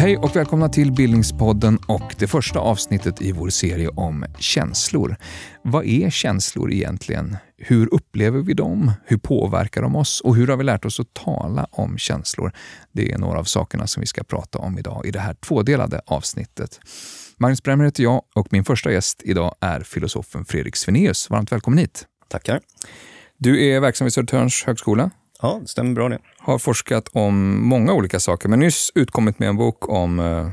Hej och välkomna till Bildningspodden och det första avsnittet i vår serie om känslor. Vad är känslor egentligen? Hur upplever vi dem? Hur påverkar de oss? Och hur har vi lärt oss att tala om känslor? Det är några av sakerna som vi ska prata om idag i det här tvådelade avsnittet. Magnus Bremmer heter jag och min första gäst idag är filosofen Fredrik Svenaeus. Varmt välkommen hit. Tackar. Du är verksam vid Södertörns högskola Ja, det stämmer bra det. har forskat om många olika saker, men nyss utkommit med en bok om, eh,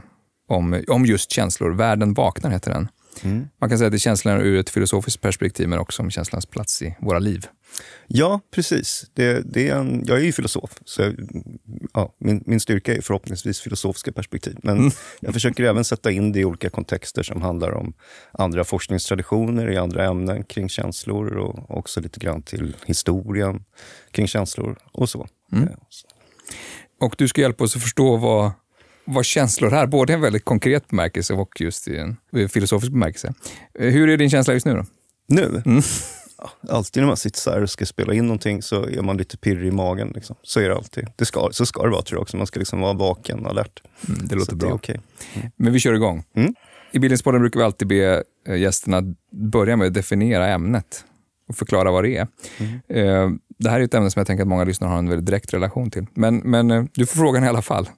om, om just känslor. Världen vaknar heter den. Mm. Man kan säga att det är känslorna ur ett filosofiskt perspektiv, men också om känslans plats i våra liv. Ja, precis. Det, det är en, jag är ju filosof, så jag, ja, min, min styrka är förhoppningsvis filosofiska perspektiv. Men Mm. jag försöker även sätta in det i olika kontexter som handlar om andra forskningstraditioner i andra ämnen kring känslor och också lite grann till historien kring känslor och så. Mm. Eh. Och du ska hjälpa oss att förstå vad, vad känslor är, både i en väldigt konkret bemärkelse och just i en filosofisk bemärkelse. Eh, Hur är din känsla just nu då? Nu, Mm. alltid när man sitter så här och ska spela in någonting så är man lite pirrig i magen. Liksom. Så är det alltid. Det ska, så ska det vara tror jag också. Man ska liksom vara vaken och alert. Mm, det så låter att bra. Det är okej. Men vi kör igång. Mm. I Bildningspodden brukar vi alltid be eh, gästerna börja med att definiera ämnet och förklara vad det är. Mm. Eh, Det här är ett ämne som jag tänker att många lyssnare har en väldigt direkt relation till. Men, men du får frågan i alla fall.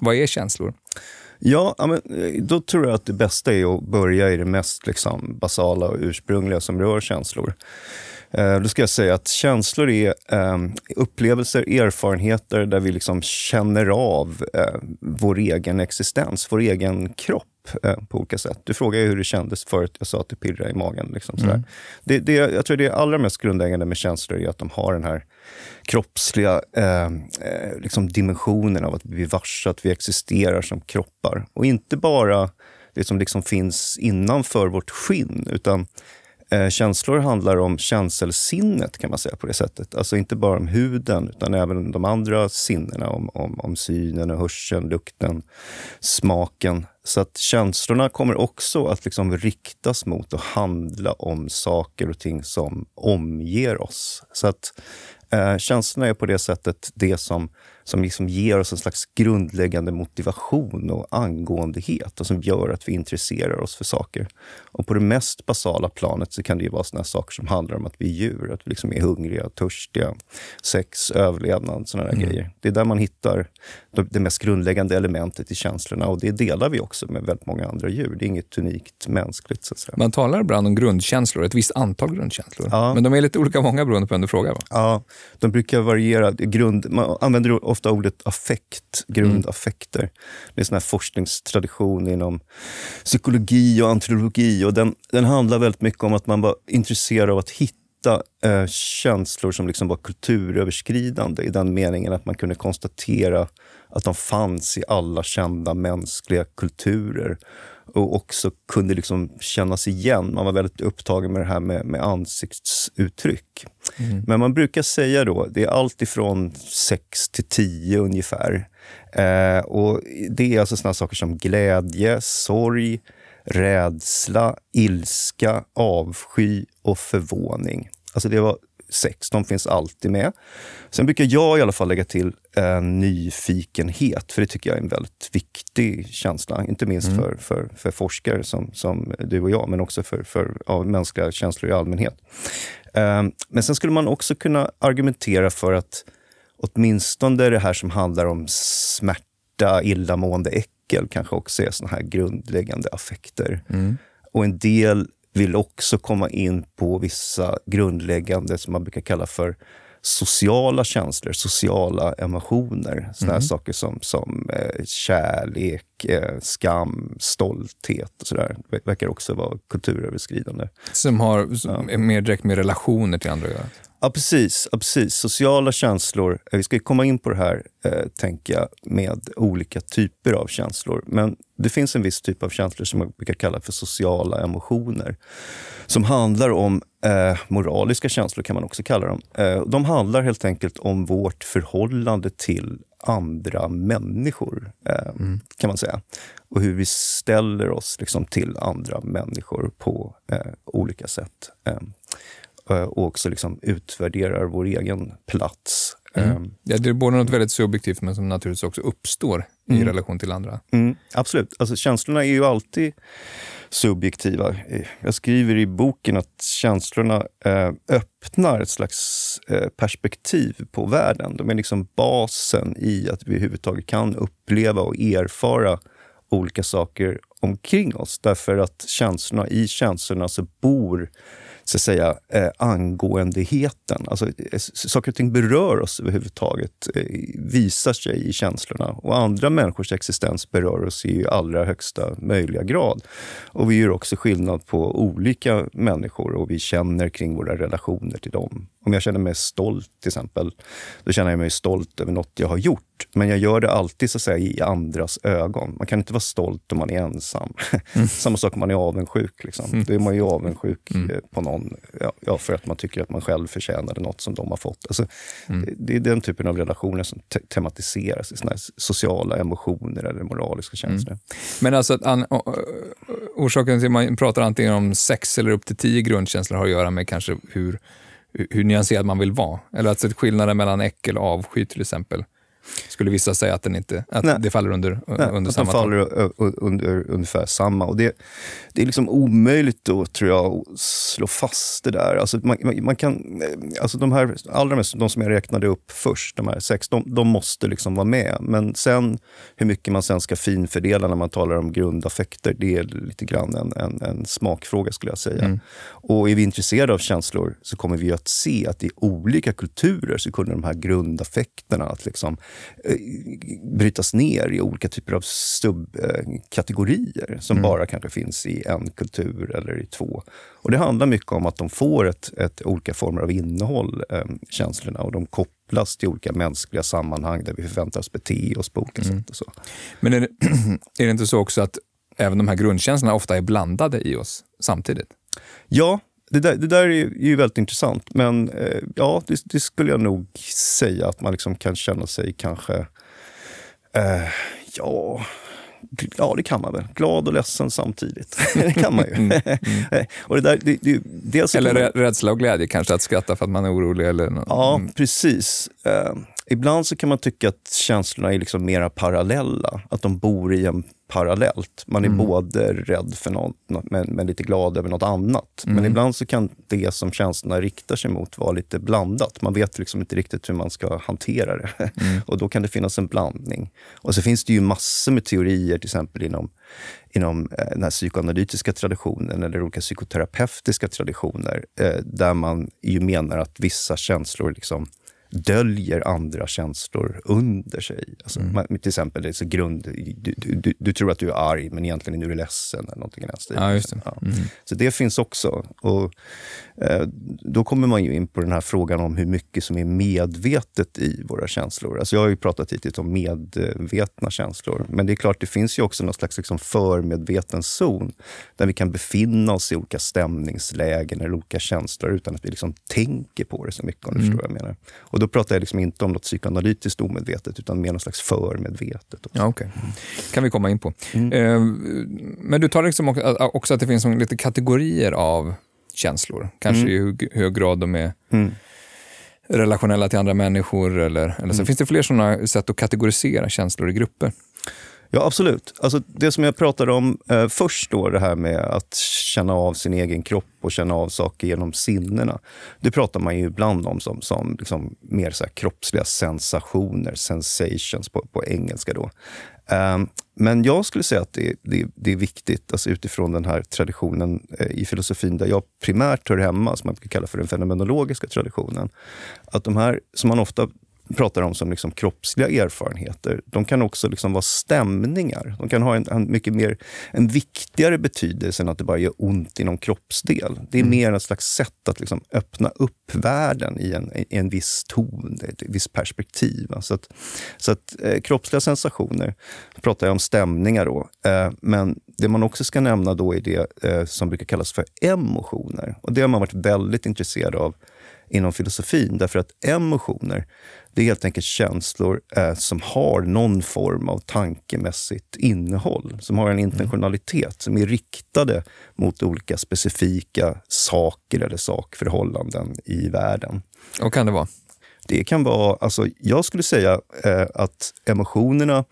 Vad är känslor? Ja, men eh, då tror jag att det bästa är att börja i det mest liksom, basala och ursprungliga som rör känslor. Eh, då ska jag säga att känslor är eh, upplevelser, erfarenheter där vi liksom känner av eh, vår egen existens, vår egen kropp på olika sätt. Du frågade hur det kändes förut, jag sa att det pirrade i magen. Liksom, sådär. Det, det, jag tror det allra mest grundläggande med känslor är att de har den här kroppsliga eh, eh, liksom dimensionen av att vi är varse att vi existerar som kroppar. Och inte bara det som liksom finns innanför vårt skinn, utan eh, känslor handlar om känselsinnet kan man säga på det sättet. Alltså inte bara om huden, utan även de andra sinnena, om, om, om synen, och hörseln, lukten, smaken. Så att känslorna kommer också att liksom riktas mot och handla om saker och ting som omger oss. Så att eh, känslorna är på det sättet det som, som liksom ger oss en slags grundläggande motivation och angåendehet och som gör att vi intresserar oss för saker. Och på det mest basala planet så kan det ju vara såna saker som handlar om att vi är djur, att vi liksom är hungriga, törstiga, sex, överlevnad, såna där grejer. Det är där man hittar det mest grundläggande elementet i känslorna och det delar vi också med väldigt många andra djur. Det är inget unikt mänskligt. Så. Man talar ibland om grundkänslor, ett visst antal grundkänslor. Ja. Men de är lite olika många beroende på vem du frågar. Va? Ja, de brukar variera. Grund, man använder ofta ordet affekt, grundaffekter. Det är sån här forskningstradition inom psykologi och antropologi. Och den, den handlar väldigt mycket om att man var intresserad av att hitta eh, känslor som liksom var kulturöverskridande i den meningen att man kunde konstatera att de fanns i alla kända mänskliga kulturer och också kunde liksom kännas igen. Man var väldigt upptagen med det här med, med ansiktsuttryck. Men man brukar säga då, det är allt ifrån 6 till 10 ungefär. Eh, och det är alltså såna saker som glädje, sorg, rädsla, ilska, avsky och förvåning. Alltså det var sex, de finns alltid med. Sen brukar jag i alla fall lägga till eh, nyfikenhet, för det tycker jag är en väldigt viktig känsla. Inte minst för, för, för forskare som, som du och jag, men också för, för ja, mänskliga känslor i allmänhet. Eh, men sen skulle man också kunna argumentera för att åtminstone det här som handlar om smärta, illamående, äckel kanske också är såna här grundläggande affekter. Och en del vill också komma in på vissa grundläggande, som man brukar kalla för sociala känslor, sociala emotioner. Såna här saker som, som eh, kärlek, eh, skam, stolthet och sådär. Ver- Verkar också vara kulturöverskridande. Som har som är mer direkt med relationer till andra att göra. Ja, precis. Ja, precis. Sociala känslor. Eh, Vi ska komma in på det här, eh, tänker jag, med olika typer av känslor. Men det finns en viss typ av känslor som man brukar kalla för sociala emotioner. Som handlar om eh, moraliska känslor, kan man också kalla dem. Eh, de handlar helt enkelt om vårt förhållande till andra människor, eh, mm. kan man säga. Och hur vi ställer oss liksom, till andra människor på eh, olika sätt. Eh, och också liksom, utvärderar vår egen plats. Mm. Eh, ja, det är både något väldigt subjektivt men som naturligtvis också uppstår i mm. relation till andra. Mm, absolut. Alltså, känslorna är ju alltid subjektiva. Jag skriver i boken att känslorna eh, öppnar ett slags eh, perspektiv på världen. De är liksom basen i att vi överhuvudtaget kan uppleva och erfara olika saker omkring oss. Därför att känslorna, i känslorna så bor så att säga, eh, angåendeheten. Alltså, eh, saker och ting berör oss överhuvudtaget, eh, visar sig i känslorna. Och andra människors existens berör oss i allra högsta möjliga grad. Och vi gör också skillnad på olika människor och vi känner kring våra relationer till dem. Om jag känner mig stolt till exempel, då känner jag mig stolt över något jag har gjort. Men jag gör det alltid så att säga, i andras ögon. Man kan inte vara stolt om man är ensam. Mm. Samma sak om man är avundsjuk. Liksom. Mm. Då är man ju avundsjuk mm. Eh, på någon ja, för att man tycker att man själv förtjänade något som de har fått. Alltså, mm. Det är den typen av relationer som te tematiseras i såna sociala emotioner eller moraliska känslor. Mm. Men alltså, an, orsaken till att man pratar antingen om sex eller upp till tio grundkänslor har att göra med kanske hur hur nyanserad man vill vara. Eller att skillnaden mellan äckel och avsky till exempel skulle vissa säga att, den inte, att det faller under, Nej, under samma faller under ungefär samma. Och det, det är liksom omöjligt då, tror jag, att slå fast det där. Alltså man, man kan, alltså de här, allra mest de som jag räknade upp först, de här sex, de, de måste liksom vara med. Men sen hur mycket man sen ska finfördela när man talar om grundaffekter, det är lite grann en, en, en smakfråga skulle jag säga. Mm. Och är vi intresserade av känslor så kommer vi att se att i olika kulturer så kunde de här grundaffekterna, att liksom brytas ner i olika typer av subkategorier som mm. bara kanske finns i en kultur eller i två. Och Det handlar mycket om att de får ett, ett olika former av innehåll, eh, känslorna, och de kopplas till olika mänskliga sammanhang där vi förväntar oss bete oss på olika mm. sätt. Och så. Men är det, är det inte så också att även de här grundkänslorna ofta är blandade i oss samtidigt? Ja, det där, det där är, ju, väldigt intressant. Men eh, ja, det, det, skulle jag nog säga att man liksom kan känna sig kanske... Eh, ja, ja, det kan man väl. Glad och ledsen samtidigt. det kan man ju. Mm, mm. och det där, det, det, dels eller man... rädsla och glädje kanske, att skratta för att man är orolig. Eller något. Ja, mm. precis. Ibland så kan man tycka att känslorna är liksom mera parallella. Att de bor i en parallellt. Man är mm. både rädd för något, men, men, lite glad över något annat. Mm. Men ibland så kan det som känslorna riktar sig mot vara lite blandat. Man vet liksom inte riktigt hur man ska hantera det. Mm. och då kan det finnas en blandning. Och så finns det ju massor med teorier, till exempel inom, inom eh, den här psykoanalytiska traditionen eller olika psykoterapeutiska traditioner, eh, där man ju menar att vissa känslor liksom döljer andra känslor under sig. Alltså, mm. man, till exempel, det är grund, du, du, du, tror att du är arg, men egentligen är du ledsen. Eller någonting i den stilen. Ja, just det. Ja. Mm. Så det finns också. Och, eh, då kommer man ju in på den här frågan om hur mycket som är medvetet i våra känslor. Alltså jag har ju pratat hittills om medvetna känslor, men det är klart, det finns ju också någon slags liksom förmedveten zon där vi kan befinna oss i olika stämningslägen eller olika känslor utan att vi liksom tänker på det så mycket, om du mm. förstår vad jag menar. Och då pratar jag liksom inte om något psykoanalytiskt omedvetet, utan mer något slags förmedvetet. Ja, okay. kan vi komma in på. Mm. Eh, men du talar liksom också att det finns lite kategorier av känslor. Kanske mm. i hur hög grad de är mm. relationella till andra människor. Eller, eller så. Mm. Finns det fler sådana sätt att kategorisera känslor i grupper? Ja, absolut. Alltså det som jag pratade om eh, först, då, det här med att känna av sin egen kropp och känna av saker genom sinnena. Det pratar man ju ibland om som, som liksom mer så kroppsliga sensationer, sensations på, på engelska. Då. Eh, men jag skulle säga att det, det, det, är viktigt, alltså utifrån den här traditionen eh, i filosofin där jag primärt hör hemma, som man brukar kalla för den fenomenologiska traditionen. Att de här, som man ofta pratar om som liksom kroppsliga erfarenheter, de kan också liksom vara stämningar. De kan ha en, en, mycket mer, en viktigare betydelse än att det bara gör ont i någon kroppsdel. Det är mm. mer ett slags sätt att liksom öppna upp världen i en, i en viss ton, ett visst perspektiv. Så att, så att eh, kroppsliga sensationer, pratar jag om stämningar då, eh, men det man också ska nämna då är det eh, som brukar kallas för emotioner. Och det har man varit väldigt intresserad av inom filosofin. Därför att emotioner Det är helt enkelt känslor eh, som har någon form av tankemässigt innehåll. Som har en intentionalitet, som är riktade mot olika specifika saker eller sakförhållanden i världen. Och kan det vara? Det kan vara, alltså jag skulle säga eh, att emotionerna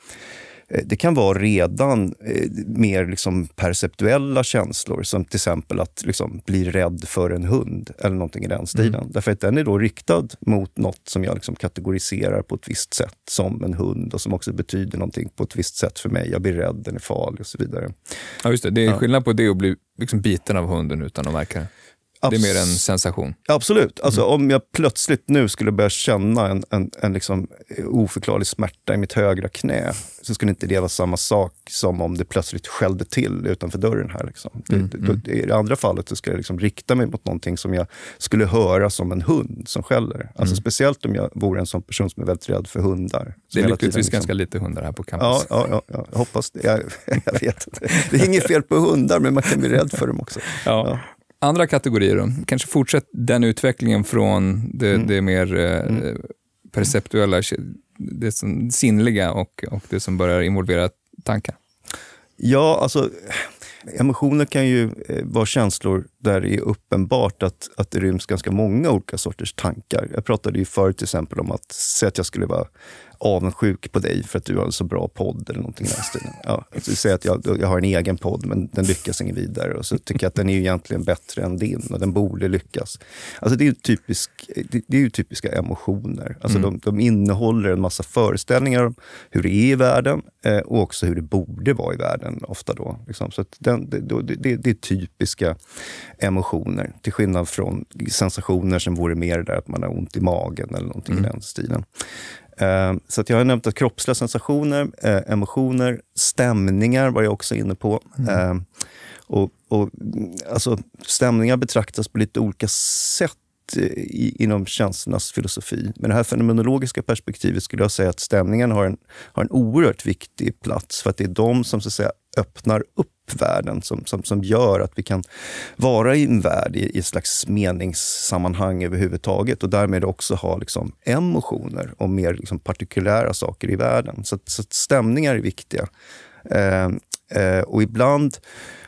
det kan vara redan eh, mer liksom perceptuella känslor som till exempel att liksom bli rädd för en hund eller någonting i den stilen. Mm. Därför att den är då riktad mot något som jag liksom kategoriserar på ett visst sätt som en hund och som också betyder någonting på ett visst sätt för mig. Jag blir rädd, den är farlig och så vidare. Ja, just det. Det är skillnad på det och bli liksom biten av hunden utan att märka det. Det är mer en sensation. Absolut. Alltså, mm. Om jag plötsligt nu skulle börja känna en, en, en liksom oförklarlig smärta i mitt högra knä så skulle inte det vara samma sak som om det plötsligt skällde till utanför dörren. här. Liksom. Mm. Det, mm. I det andra fallet så skulle jag liksom rikta mig mot någonting som jag skulle höra som en hund som skäller. Alltså, mm. Speciellt om jag vore en sån person som är väldigt rädd för hundar. Det är lyckligtvis liksom... ganska lite hundar här på campus. Ja, ja, ja, ja jag hoppas det. Jag, jag vet inte. Det är inget fel på hundar, men man kan bli rädd för dem också. Ja. Andra kategorier då? Kanske fortsätt den utvecklingen från det, mm. det mer eh, mm. perceptuella, det som, sinnliga och, och det som börjar involvera tankar? Ja, alltså emotioner kan ju eh, vara känslor där det är uppenbart att, att det ryms ganska många olika sorters tankar. Jag pratade ju förut till exempel om att säga att jag skulle vara avundsjuk på dig för att du har en så bra podd eller någonting i den stilen. Ja, alltså, säg att jag, jag har en egen podd men den lyckas ingen vidare och så tycker jag att den är egentligen bättre än din och den borde lyckas. Alltså det är ju, typisk, det, det är ju typiska emotioner. Alltså mm. de, de, innehåller en massa föreställningar om hur det är i världen eh, och också hur det borde vara i världen ofta. då. Liksom. Så den, det, det, det, är typiska emotioner till skillnad från sensationer som vore mer där att man har ont i magen eller någonting mm. i den stilen. Eh, så att jag har nämnt att kroppsliga sensationer, eh, emotioner, stämningar var jag också inne på. Mm. Eh, och, och, alltså, stämningar betraktas på lite olika sätt i, inom känslornas filosofi. Men det här fenomenologiska perspektivet skulle jag säga att stämningen har en, har en oerhört viktig plats för att det är de som så att säga, öppnar upp världen som, som, som gör att vi kan vara i en värld i, i ett slags meningssammanhang överhuvudtaget och därmed också ha liksom emotioner och mer liksom partikulära saker i världen. Så, så stämningar är viktiga. Eh, eh, och ibland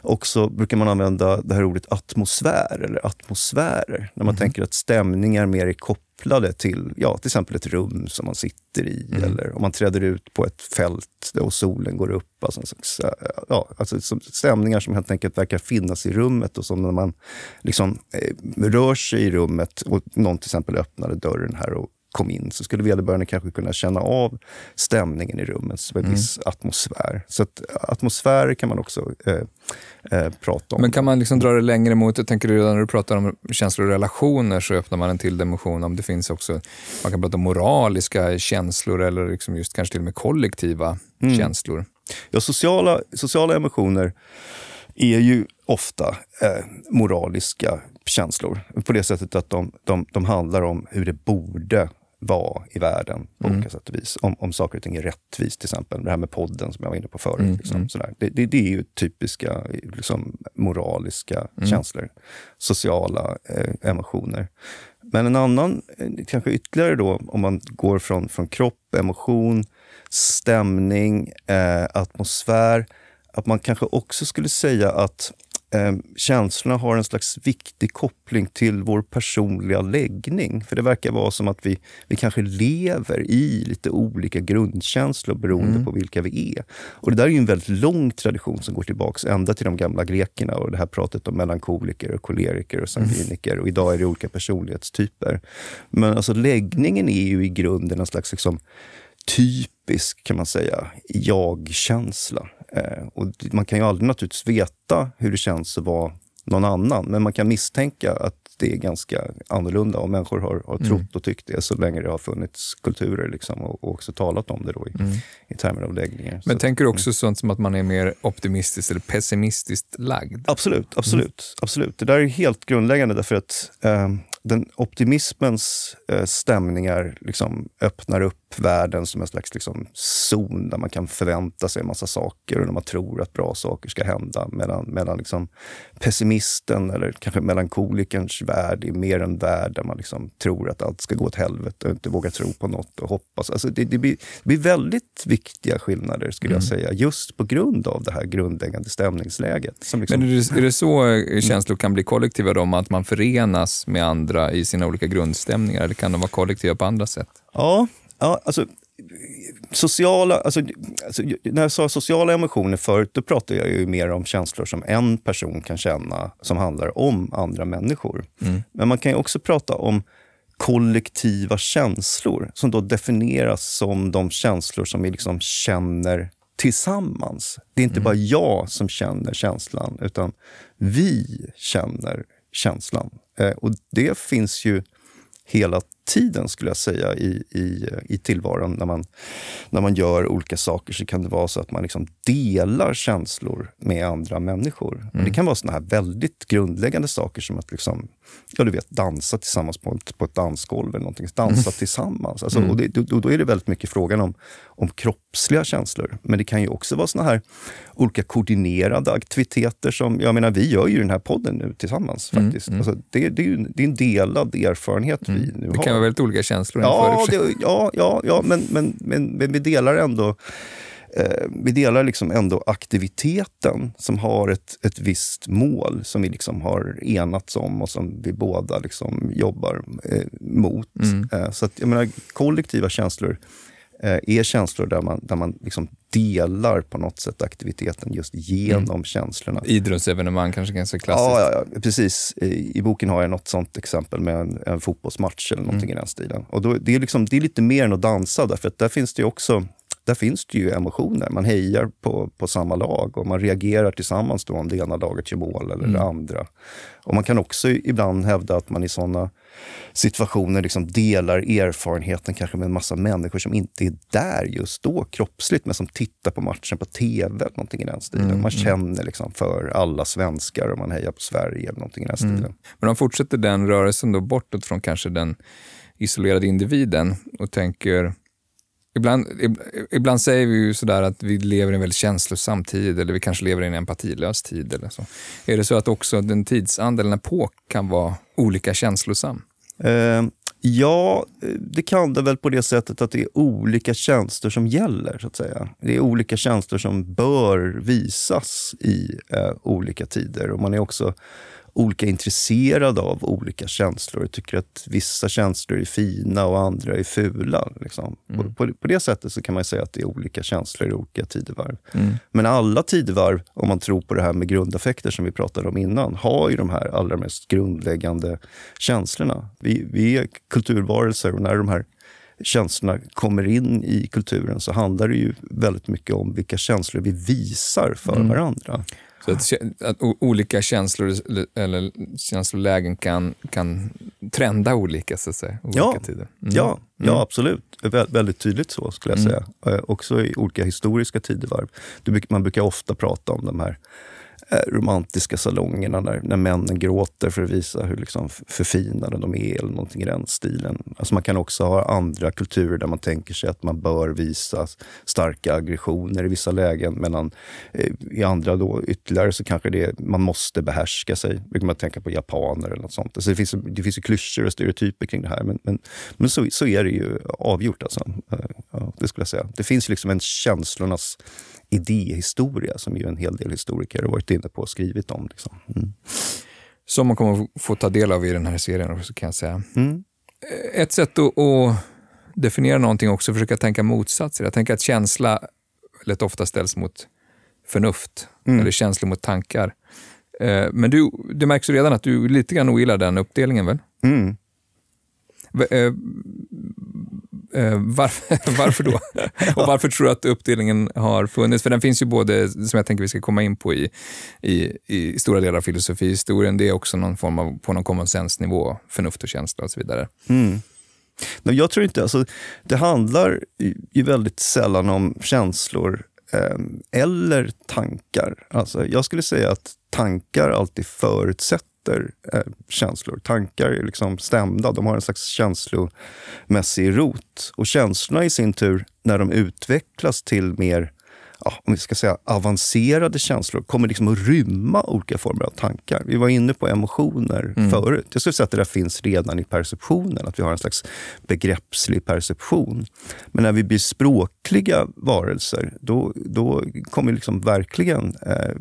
också brukar man använda det här ordet atmosfär eller atmosfärer när man mm. tänker att stämningar mer är kopplade till ja, till exempel ett rum som man sitter i mm. eller om man träder ut på ett fält och solen går upp. Alltså, ja, alltså stämningar som helt enkelt verkar finnas i rummet och som när man liksom, eh, rör sig i rummet och någon till exempel öppnade dörren här och kom in så skulle vederbörande kanske kunna känna av stämningen i rummet som en mm. viss atmosfär. Så att atmosfärer kan man också eh, eh, prata om. Men kan man liksom dra det längre mot, jag tänker när du pratar om känslor och relationer så öppnar man en till dimension om det finns också, man kan prata om moraliska känslor eller liksom just kanske till och med kollektiva mm. känslor. Ja, sociala, sociala emotioner är ju ofta eh, moraliska känslor. På det sättet att de, de, de handlar om hur det borde vara i världen på mm. olika sätt och vis. Om, om saker och ting är rättvist, till exempel. Det här med podden som jag var inne på förut. Mm. Liksom, mm. sådär. Det, det, det, är ju typiska liksom, moraliska mm. känslor. Sociala eh, emotioner. Men en annan, eh, kanske ytterligare då, om man går från, från kropp, emotion, stämning, eh, atmosfär. Att man kanske också skulle säga att eh, känslorna har en slags viktig koppling till vår personliga läggning. För det verkar vara som att vi, vi kanske lever i lite olika grundkänslor beroende mm. på vilka vi är. Och Det där är ju en väldigt lång tradition som går tillbaka ända till de gamla grekerna och det här pratet om melankoliker, och koleriker och sangviniker. Mm. Och idag är det olika personlighetstyper. Men alltså läggningen är ju i grunden en slags liksom, typisk, kan man säga, jag-känsla. Eh, och man kan ju aldrig naturligtvis veta hur det känns att vara någon annan, men man kan misstänka att det är ganska annorlunda och människor har, har trott mm. och tyckt det så länge det har funnits kulturer liksom, och, och också talat om det då i, mm. i termer av läggningar. Men så, tänker du också mm. sånt som att man är mer optimistiskt eller pessimistiskt lagd? Absolut, absolut. Mm. absolut. Det där är helt grundläggande därför att eh, den optimismens eh, stämningar liksom öppnar upp världen som en slags liksom, zon där man kan förvänta sig en massa saker och där man tror att bra saker ska hända. Medan, medan liksom, pessimisten eller kanske melankolikerns värld är mer en värld där man liksom tror att allt ska gå åt helvete och inte vågar tro på något och hoppas. Alltså det, det, blir, det blir väldigt viktiga skillnader skulle mm. jag säga, just på grund av det här grundläggande stämningsläget. Som liksom... Men är det, är det så känslor kan bli kollektiva, då, att man förenas med andra i sina olika grundstämningar? Eller kan de vara kollektiva på andra sätt? Ja, ja alltså sociala, alltså, alltså, när jag sa sociala emotioner förut, då pratade jag ju mer om känslor som en person kan känna, som handlar om andra människor. Mm. Men man kan ju också prata om kollektiva känslor, som då definieras som de känslor som vi liksom känner tillsammans. Det är inte mm. bara jag som känner känslan, utan vi känner känslan. Eh, och det finns ju hela tiden, skulle jag säga, i, i, i tillvaron. När man, när man gör olika saker så kan det vara så att man liksom delar känslor med andra människor. Mm. Det kan vara såna här väldigt grundläggande saker som att liksom, ja, du vet, dansa tillsammans på ett, på ett dansgolv eller någonting. Dansa mm. tillsammans. Alltså, mm. och det, då, då, är det väldigt mycket frågan om, om kroppsliga känslor. Men det kan ju också vara såna här olika koordinerade aktiviteter som, jag menar, vi gör ju den här podden nu tillsammans mm. faktiskt. Mm. Alltså, det, det, är ju, det är en delad erfarenhet vi nu har. Vara väldigt olika känslor. Ja, det, ja, ja, ja men, men, men, men vi delar ändå eh, vi delar liksom ändå aktiviteten som har ett, ett visst mål som vi liksom har enats om och som vi båda liksom jobbar eh, mot. Mm. Eh, så att, jag menar, kollektiva känslor är känslor där man, där man liksom delar på något sätt aktiviteten just genom mm. känslorna. Idrottsevenemang kanske ganska klassiskt. Ja, ja, ja, precis. I, I, boken har jag något sånt exempel med en, en fotbollsmatch eller någonting mm. i den stilen. Och då, det, är liksom, det är lite mer än att dansa, därför att där finns det också där finns det ju emotioner. Man hejar på, på samma lag och man reagerar tillsammans då om det ena laget gör mål eller mm. det andra. Och Man kan också ibland hävda att man i såna situationer liksom delar erfarenheten kanske med en massa människor som inte är där just då kroppsligt, men som tittar på matchen på tv. Eller någonting i den stilen. Mm, man mm. känner liksom för alla svenskar och man hejar på Sverige. Eller någonting i den stilen. Mm. Men om fortsätter den rörelsen då bortåt från kanske den isolerade individen och tänker Ibland, ibland säger vi ju sådär att vi lever i en väldigt känslosam tid eller vi kanske lever i en empatilös tid. Eller så. Är det så att också den tidsand eller en epok kan vara olika känslosam? Uh, ja, det kan det väl på det sättet att det är olika känslor som gäller. så att säga. Det är olika känslor som bör visas i uh, olika tider. Och man är också olika intresserade av olika känslor. Jag tycker att vissa känslor är fina och andra är fula. Liksom. Mm. På, på, det sättet så kan man säga att det är olika känslor i olika tidevarv. Mm. Men alla tidevarv, om man tror på det här med grundaffekter som vi pratade om innan, har ju de här allra mest grundläggande känslorna. Vi, vi är kulturvarelser och när de här känslorna kommer in i kulturen så handlar det ju väldigt mycket om vilka känslor vi visar för mm. varandra. Så att, att, olika känslor eller känslolägen kan, kan trenda olika, så att säga, olika ja, tider. Mm. Ja, ja, mm. absolut. Vä väldigt tydligt så, skulle jag mm. säga. Mm. också i olika historiska tidevarv. Man brukar ofta prata om de här Eh, romantiska salongerna när, när männen gråter för att visa hur liksom förfinade de är eller någonting i den stilen. Alltså man kan också ha andra kulturer där man tänker sig att man bör visa starka aggressioner i vissa lägen. Medan eh, i andra då ytterligare så kanske det man måste behärska sig. Brukar man tänka på japaner eller något sånt. Alltså det finns, det finns ju klyschor och stereotyper kring det här. Men, men, men så, så är det ju avgjort. Alltså. Eh, ja, det skulle jag säga. Det finns liksom en känslornas idéhistoria som ju en hel del historiker har varit inne på och skrivit om. Liksom. Mm. Som man kommer få ta del av i den här serien också kan jag säga. Mm. Ett sätt att, att definiera någonting också, försöka tänka motsatser. Jag tänker att känsla väldigt ofta ställs mot förnuft, mm. eller känslor mot tankar. Eh, men du, det märks redan att du lite grann ogillar den uppdelningen väl? Mm. Eh, varför, varför då? och varför tror du att uppdelningen har funnits? För den finns ju både, som jag tänker vi ska komma in på i, i, i stora delar av filosofihistorien, det är också någon form av, på någon common sense-nivå, förnuft och känsla och så vidare. Mm. Men jag tror inte, alltså, det handlar ju väldigt sällan om känslor eh, eller tankar. Alltså, jag skulle säga att tankar alltid förutsätter heter eh, känslor. Tankar är liksom stämda, de har en slags känslomässig rot. Och känslorna i sin tur, när de utvecklas till mer ja, om vi ska säga avancerade känslor kommer liksom att rymma olika former av tankar. Vi var inne på emotioner mm. förut. Jag skulle säga att det där finns redan i perceptionen, att vi har en slags begreppslig perception. Men när vi blir språkliga varelser, då, då kommer liksom verkligen eh,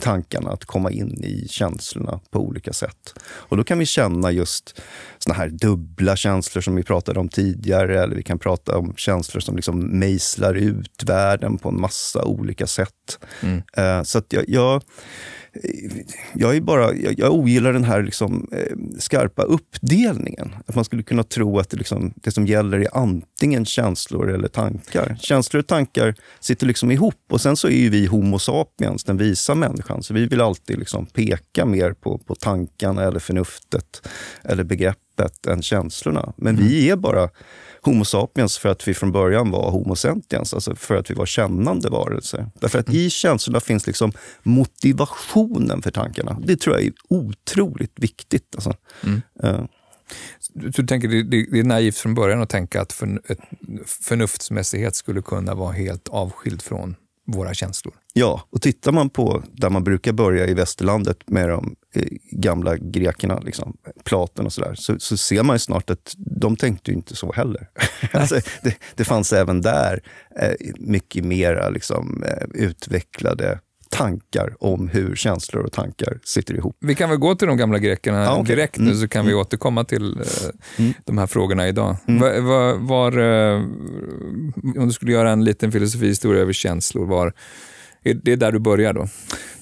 tankarna att komma in i känslorna på olika sätt. Och då kan vi känna just såna här dubbla känslor som vi pratade om tidigare, eller vi kan prata om känslor som liksom mejslar ut världen på en massa olika sätt. Mm. Uh, så att jag, jag, jag, är bara, jag, jag ogillar den här liksom, eh, skarpa uppdelningen. Att man skulle kunna tro att det, liksom, det som gäller är antingen känslor eller tankar. Känslor och tankar sitter liksom ihop. Och sen så är ju vi Homo sapiens, den visa människan. Så vi vill alltid liksom peka mer på, på tankarna eller förnuftet eller begreppet än känslorna. Men mm. vi är bara Homo sapiens för att vi från början var Homo sentiens, alltså för att vi var kännande varelser. Därför att mm. i känslorna finns liksom motivationen för tankarna. Det tror jag är otroligt viktigt. Alltså. Mm. Uh. Du tänker det, det är naivt från början att tänka att för, förnuftsmässighet skulle kunna vara helt avskild från våra känslor? Ja, och tittar man på där man brukar börja i västerlandet med de eh, gamla grekerna, liksom, Platon och sådär, så, så ser man snart att de tänkte inte så heller. alltså, det, det, fanns även där eh, mycket mera liksom, eh, utvecklade tankar om hur känslor och tankar sitter ihop. Vi kan väl gå till de gamla grekerna ah, okay. direkt nu, mm. så kan vi mm. återkomma till eh, mm. de här frågorna idag. Mm. Var, var, var eh, om du skulle göra en liten filosofihistoria över känslor, var, det är där du börjar då?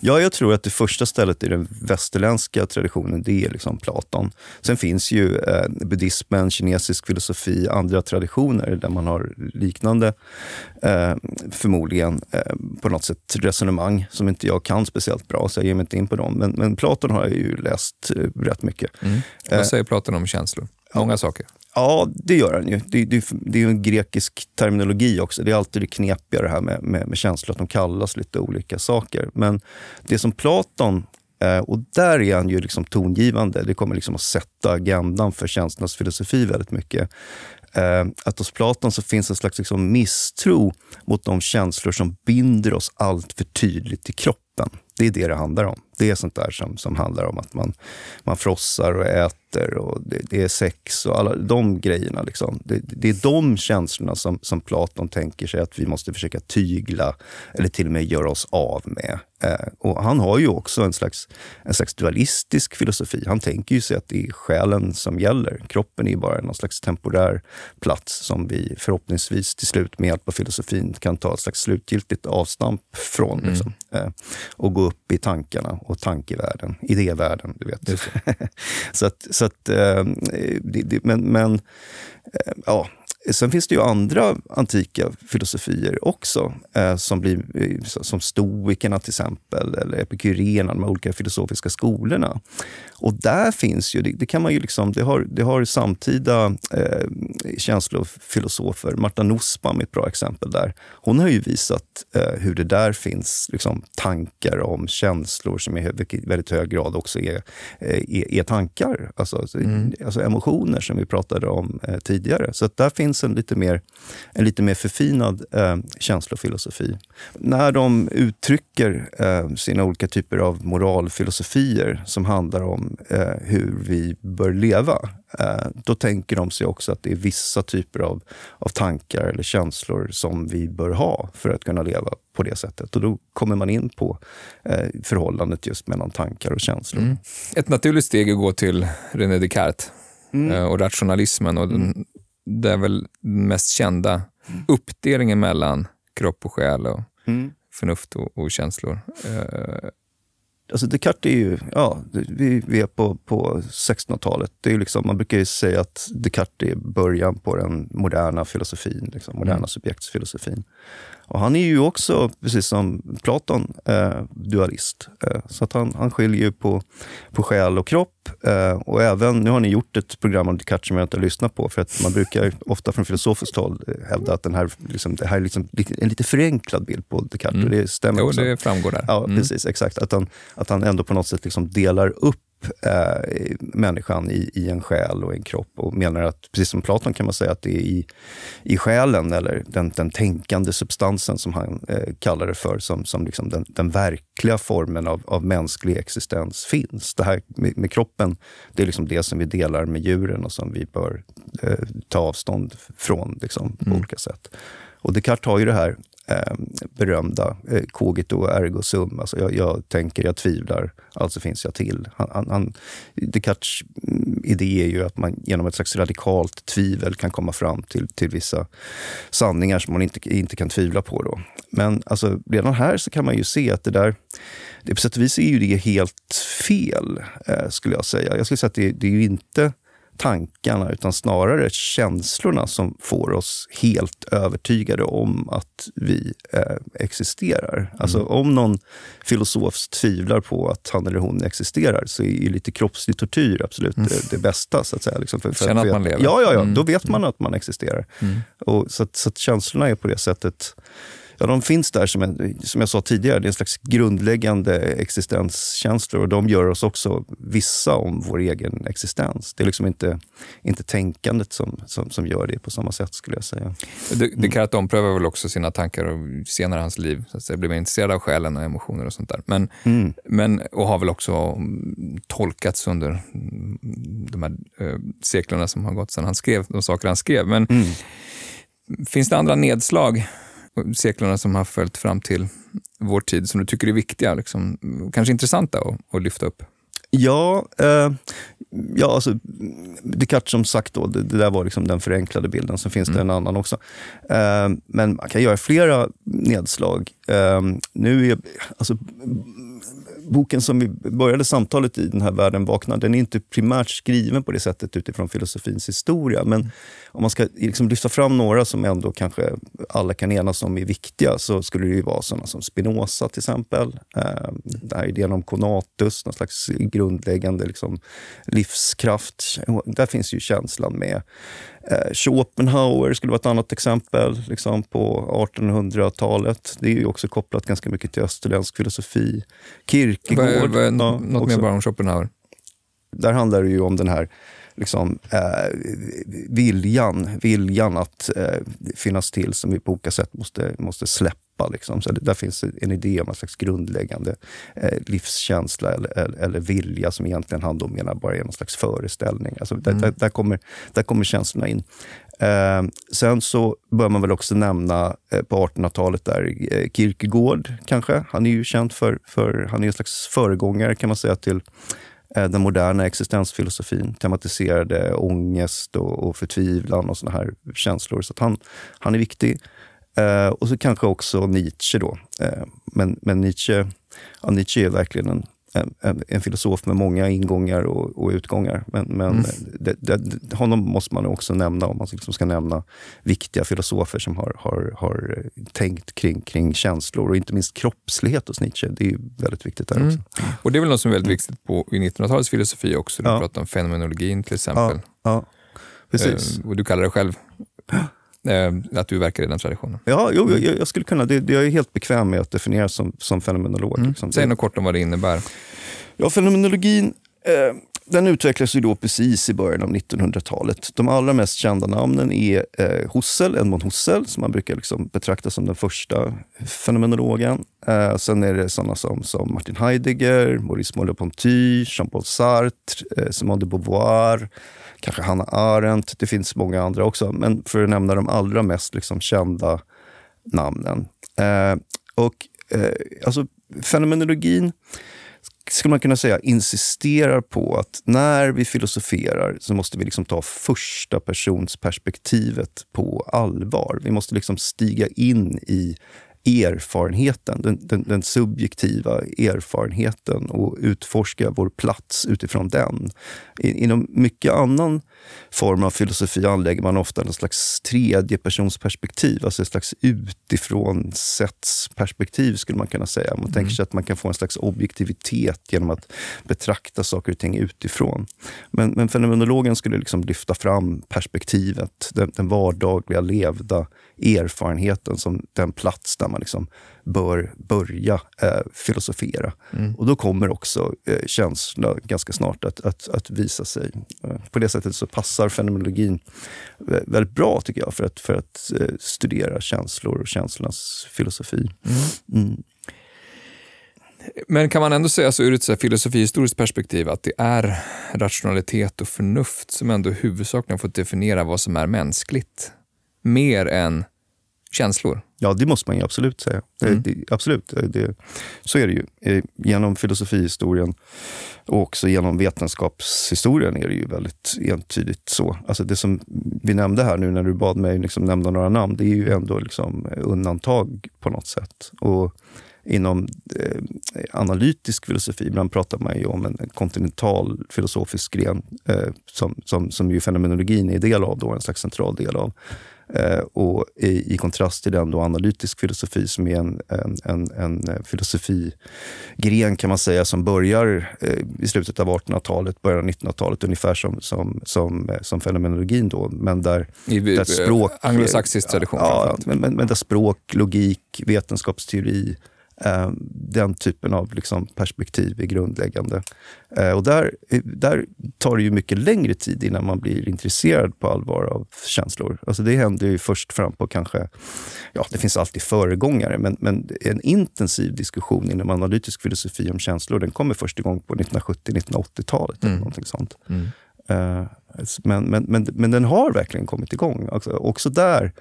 Ja, jag tror att det första stället i den västerländska traditionen, det är liksom Platon. Sen finns ju eh, buddhismen, kinesisk filosofi, andra traditioner där man har liknande, eh, förmodligen, eh, på något sätt resonemang som inte jag kan speciellt bra, så jag ger mig inte in på dem. Men, men Platon har jag ju läst eh, rätt mycket. Mm. Vad eh, säger Platon om känslor? Många saker. Ja, det gör den ju. Det, det, det är ju en grekisk terminologi också. Det är alltid det knepiga det här med, med, med känslor, att de kallas lite olika saker. Men det som Platon eh, och där är han ju liksom tongivande. Det kommer liksom att sätta agendan för känslornas filosofi väldigt mycket. Eh, att hos Platon så finns en slags liksom misstro mot de känslor som binder oss allt för tydligt till kroppen. Det är det det handlar om. Det är sånt där som, som handlar om att man, man frossar och äter och det, det är sex och alla de grejerna. Liksom. Det, det, är de känslorna som, som Platon tänker sig att vi måste försöka tygla eller till och med göra oss av med. Eh, och han har ju också en slags, en slags dualistisk filosofi. Han tänker ju sig att det är själen som gäller. Kroppen är bara någon slags temporär plats som vi förhoppningsvis till slut med hjälp av filosofin kan ta ett slags slutgiltigt avstamp från. Mm. Liksom, eh, och gå upp i tankarna och tankevärlden, idévärlden. Du vet. så att, så att, eh, det, det, men, men ja, Sen finns det ju andra antika filosofier också, eh, som, blir, eh, som stoikerna till exempel, eller epikuréerna, de olika filosofiska skolorna. Och där finns ju, det, det, kan man ju liksom, det har, det har samtida eh, känslofilosofer, Marta Nussbaum är ett bra exempel där. Hon har ju visat eh, hur det där finns liksom, tankar om känslor som i väldigt hög grad också är, eh, är, är tankar, alltså, mm. alltså emotioner som vi pratade om eh, tidigare tidigare. Så där finns en lite mer, en lite mer förfinad eh, känslofilosofi. När de uttrycker eh, sina olika typer av moralfilosofier som handlar om eh, hur vi bör leva, eh, då tänker de sig också att det är vissa typer av, av tankar eller känslor som vi bör ha för att kunna leva på det sättet. Och då kommer man in på eh, förhållandet just mellan tankar och känslor. Mm. Ett naturligt steg är att gå till René Descartes mm. Eh, och rationalismen och den mm det är väl den mest kända uppdelningen mellan kropp och själ och mm. förnuft och, och känslor. Uh, alltså Descartes är ju, ja, vi, vi är på, på 1600-talet. Det är liksom, man brukar ju säga att Descartes är början på den moderna filosofin, liksom, moderna mm. subjektsfilosofin. Och han är ju också, precis som Platon, eh, dualist. Eh, så att han, han skiljer på, på själ och kropp. Eh, och även, nu har ni gjort ett program om Descartes som jag inte har lyssnat på. För att man brukar ofta från filosofiskt håll hävda att den här, liksom, det här är liksom en lite förenklad bild på Descartes. Mm. Och det stämmer jo, också. det framgår där. Ja, mm. precis. Exakt. Att han, att han ändå på något sätt liksom delar upp eh, människan i, i en själ och en kropp och menar att, precis som Platon kan man säga att det är i, i själen eller den, den tänkande substansen som han eh, kallar det för, som, som liksom den, den verkliga formen av, av mänsklig existens finns. Det här med, med, kroppen, det är liksom det som vi delar med djuren och som vi bör eh, ta avstånd från liksom, på mm. olika sätt. Och Descartes har ju det här eh, berömda eh, cogito ergo sum. Alltså jag, jag, tänker, jag tvivlar, alltså finns jag till. Han, han, han, Descartes mm, idé är ju att man genom ett slags radikalt tvivel kan komma fram till, till vissa sanningar som man inte, inte kan tvivla på. Då. Men alltså, redan här så kan man ju se att det där, det på sätt och vis är ju det helt fel, eh, skulle jag säga. Jag skulle säga att det, det är ju inte tankarna utan snarare känslorna som får oss helt övertygade om att vi eh, existerar. Mm. Alltså om någon filosof tvivlar på att han eller hon existerar så är ju lite kroppslig tortyr absolut mm. det, det, bästa. Så att säga. Liksom för, för Känna att, man lever. Ja, ja, ja. Mm. då vet man att man existerar. Mm. Och så, så känslorna är på det sättet Ja, de finns där, som, en, som jag sa tidigare, det är en slags grundläggande existenskänslor och de gör oss också vissa om vår egen existens. Det är liksom inte, inte tänkandet som, som, som gör det på samma sätt, skulle jag säga. Descartes mm. omprövar väl också sina tankar och senare i hans liv, så att säga, blir mer intresserad av själen och emotioner och sånt där. Men, mm. men, och har väl också tolkats under de här äh, seklerna som har gått sedan han skrev de saker han skrev. Men mm. finns det andra nedslag seklerna som har följt fram till vår tid som du tycker är viktiga, liksom, kanske intressanta att, att lyfta upp? Ja, eh, ja alltså, Descartes som sagt, då, det, det, där var liksom den förenklade bilden. Sen finns mm. det en annan också. Eh, men man kan göra flera nedslag. Eh, nu är, alltså, boken som vi började samtalet i, den här Världen vaknar, den är inte primärt skriven på det sättet utifrån filosofins historia. Men om man ska liksom lyfta fram några som ändå kanske alla kan enas om är viktiga så skulle det ju vara sådana som Spinoza till exempel. Eh, den här idén om konatus, någon slags grundläggande liksom, livskraft. Där finns ju känslan med. Eh, Schopenhauer skulle vara ett annat exempel liksom på 1800-talet. Det är ju också kopplat ganska mycket till österländsk filosofi. Kierkegaard. Ja, något mer bara om Schopenhauer? Där handlar det ju om den här liksom, eh, viljan, viljan att eh, finnas till som vi på olika sätt måste, måste släppa. Liksom. Så det, där finns en idé om en slags grundläggande eh, livskänsla eller, eller, eller, vilja som egentligen han då menar bara är någon slags föreställning. Alltså, mm. där, där, kommer, där kommer känslorna in. Eh, sen så bör man väl också nämna eh, på 1800-talet där eh, Kierkegaard kanske. Han är ju känd för, för han är en slags föregångare kan man säga till Eh, den moderna existensfilosofin tematiserade ångest och, och förtvivlan och såna här känslor. Så han, han är viktig. Eh, och så kanske också Nietzsche. Då. Eh, men, men Nietzsche, ja, Nietzsche är verkligen en, en, en, filosof med många ingångar och, och utgångar. Men, men mm. det, det, honom måste man också nämna om man liksom ska nämna viktiga filosofer som har, har, har tänkt kring, kring känslor och inte minst kroppslighet hos Nietzsche. Det är väldigt viktigt där mm. också. Och Det är väl något som är väldigt viktigt på, i 1900-talets filosofi också. Du ja. pratar om fenomenologin till exempel. Ja, ja. Precis. Eh, och du kallar det själv eh, att du verkar i den traditionen. Ja, jo, jag, jag skulle kunna. Det, jag är helt bekväm med att definiera som, som fenomenolog. Mm. Liksom. Säg något kort om vad det innebär. Ja, fenomenologin eh, den utvecklades ju då precis i början av 1900-talet. De allra mest kända namnen är eh, Husserl, Edmund Husserl, som man brukar liksom betrakta som den första fenomenologen. Eh, sen är det sådana som, som Martin Heidegger, Maurice Merleau-Ponty, Jean-Paul Sartre, eh, Simone de Beauvoir, kanske Hanna Arendt. Det finns många andra också, men för att nämna de allra mest liksom, kända namnen. Eh, och eh, alltså, Fenomenologin skulle man kunna säga, insisterar på att när vi filosoferar så måste vi liksom ta första persons perspektivet på allvar. Vi måste liksom stiga in i erfarenheten, den, den, den, subjektiva erfarenheten och utforska vår plats utifrån den. Inom mycket annan form av filosofi anlägger man ofta en slags tredjepersonsperspektiv, alltså ett slags utifrån perspektiv skulle man kunna säga. Man mm. tänker sig att man kan få en slags objektivitet genom att betrakta saker och ting utifrån. Men, men fenomenologen skulle liksom lyfta fram perspektivet, den, den vardagliga levda erfarenheten som den plats där man liksom bör börja eh, filosofera. Mm. Och då kommer också eh, känsla ganska snart att, att, att visa sig. Eh, på det sättet så passar fenomenologin väldigt bra, tycker jag, för att, för att eh, studera känslor och känslornas filosofi. Mm. Mm. Men kan man ändå säga så ur ett så filosofihistoriskt perspektiv att det är rationalitet och förnuft som ändå huvudsakligen får definiera vad som är mänskligt? Mer än känslor? Ja, det måste man ju absolut säga. Mm. Det, absolut, det, så är det ju. Eh, genom filosofihistorien och också genom vetenskapshistorien är det ju väldigt entydigt så. Alltså det som vi nämnde här nu när du bad mig liksom nämna några namn, det är ju ändå liksom undantag på något sätt. Och inom eh, analytisk filosofi, ibland pratar man ju om en kontinental filosofisk gren eh, som, som, som ju fenomenologin är del av, då, en slags central del av. Eh, och i, i, kontrast till den då analytisk filosofi som är en, en, en, en eh, filosofigren kan man säga som börjar eh, i slutet av 1800-talet, början av 1900-talet ungefär som, som, som, som fenomenologin då. Men där, I, där språk... Anglosaxisk tradition. Ja, men, men, men där språk, logik, vetenskapsteori, den typen av liksom perspektiv är grundläggande. Eh, och där, där tar det ju mycket längre tid innan man blir intresserad på allvar av känslor. Alltså det händer ju först fram på kanske, ja det finns alltid föregångare, men, men en intensiv diskussion inom analytisk filosofi om känslor, den kommer först igång på 1970-1980-talet. Mm. eller någonting sånt. Mm. Men, men, men, men den har verkligen kommit igång. Alltså, också där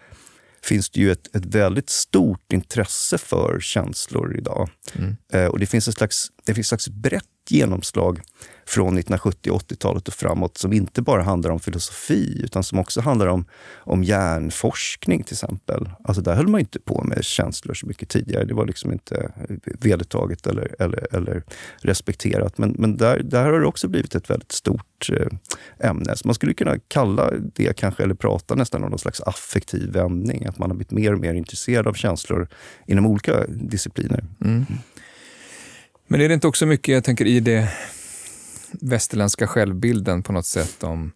finns det ju ett, ett väldigt stort intresse för känslor idag. Mm. Eh, och det finns ett slags, det finns ett slags brett genomslag från 1970 och 80-talet och framåt som inte bara handlar om filosofi utan som också handlar om, om hjärnforskning till exempel. Alltså där höll man inte på med känslor så mycket tidigare. Det var liksom inte eh, vedertaget eller, eller, eller respekterat. Men, men där, där har det också blivit ett väldigt stort eh, ämne. Så man skulle kunna kalla det kanske, eller prata nästan om någon slags affektiv vändning. Att man har blivit mer och mer intresserad av känslor inom olika discipliner. Mm. Men är det inte också mycket, jag tänker i det västerländska självbilden på något sätt om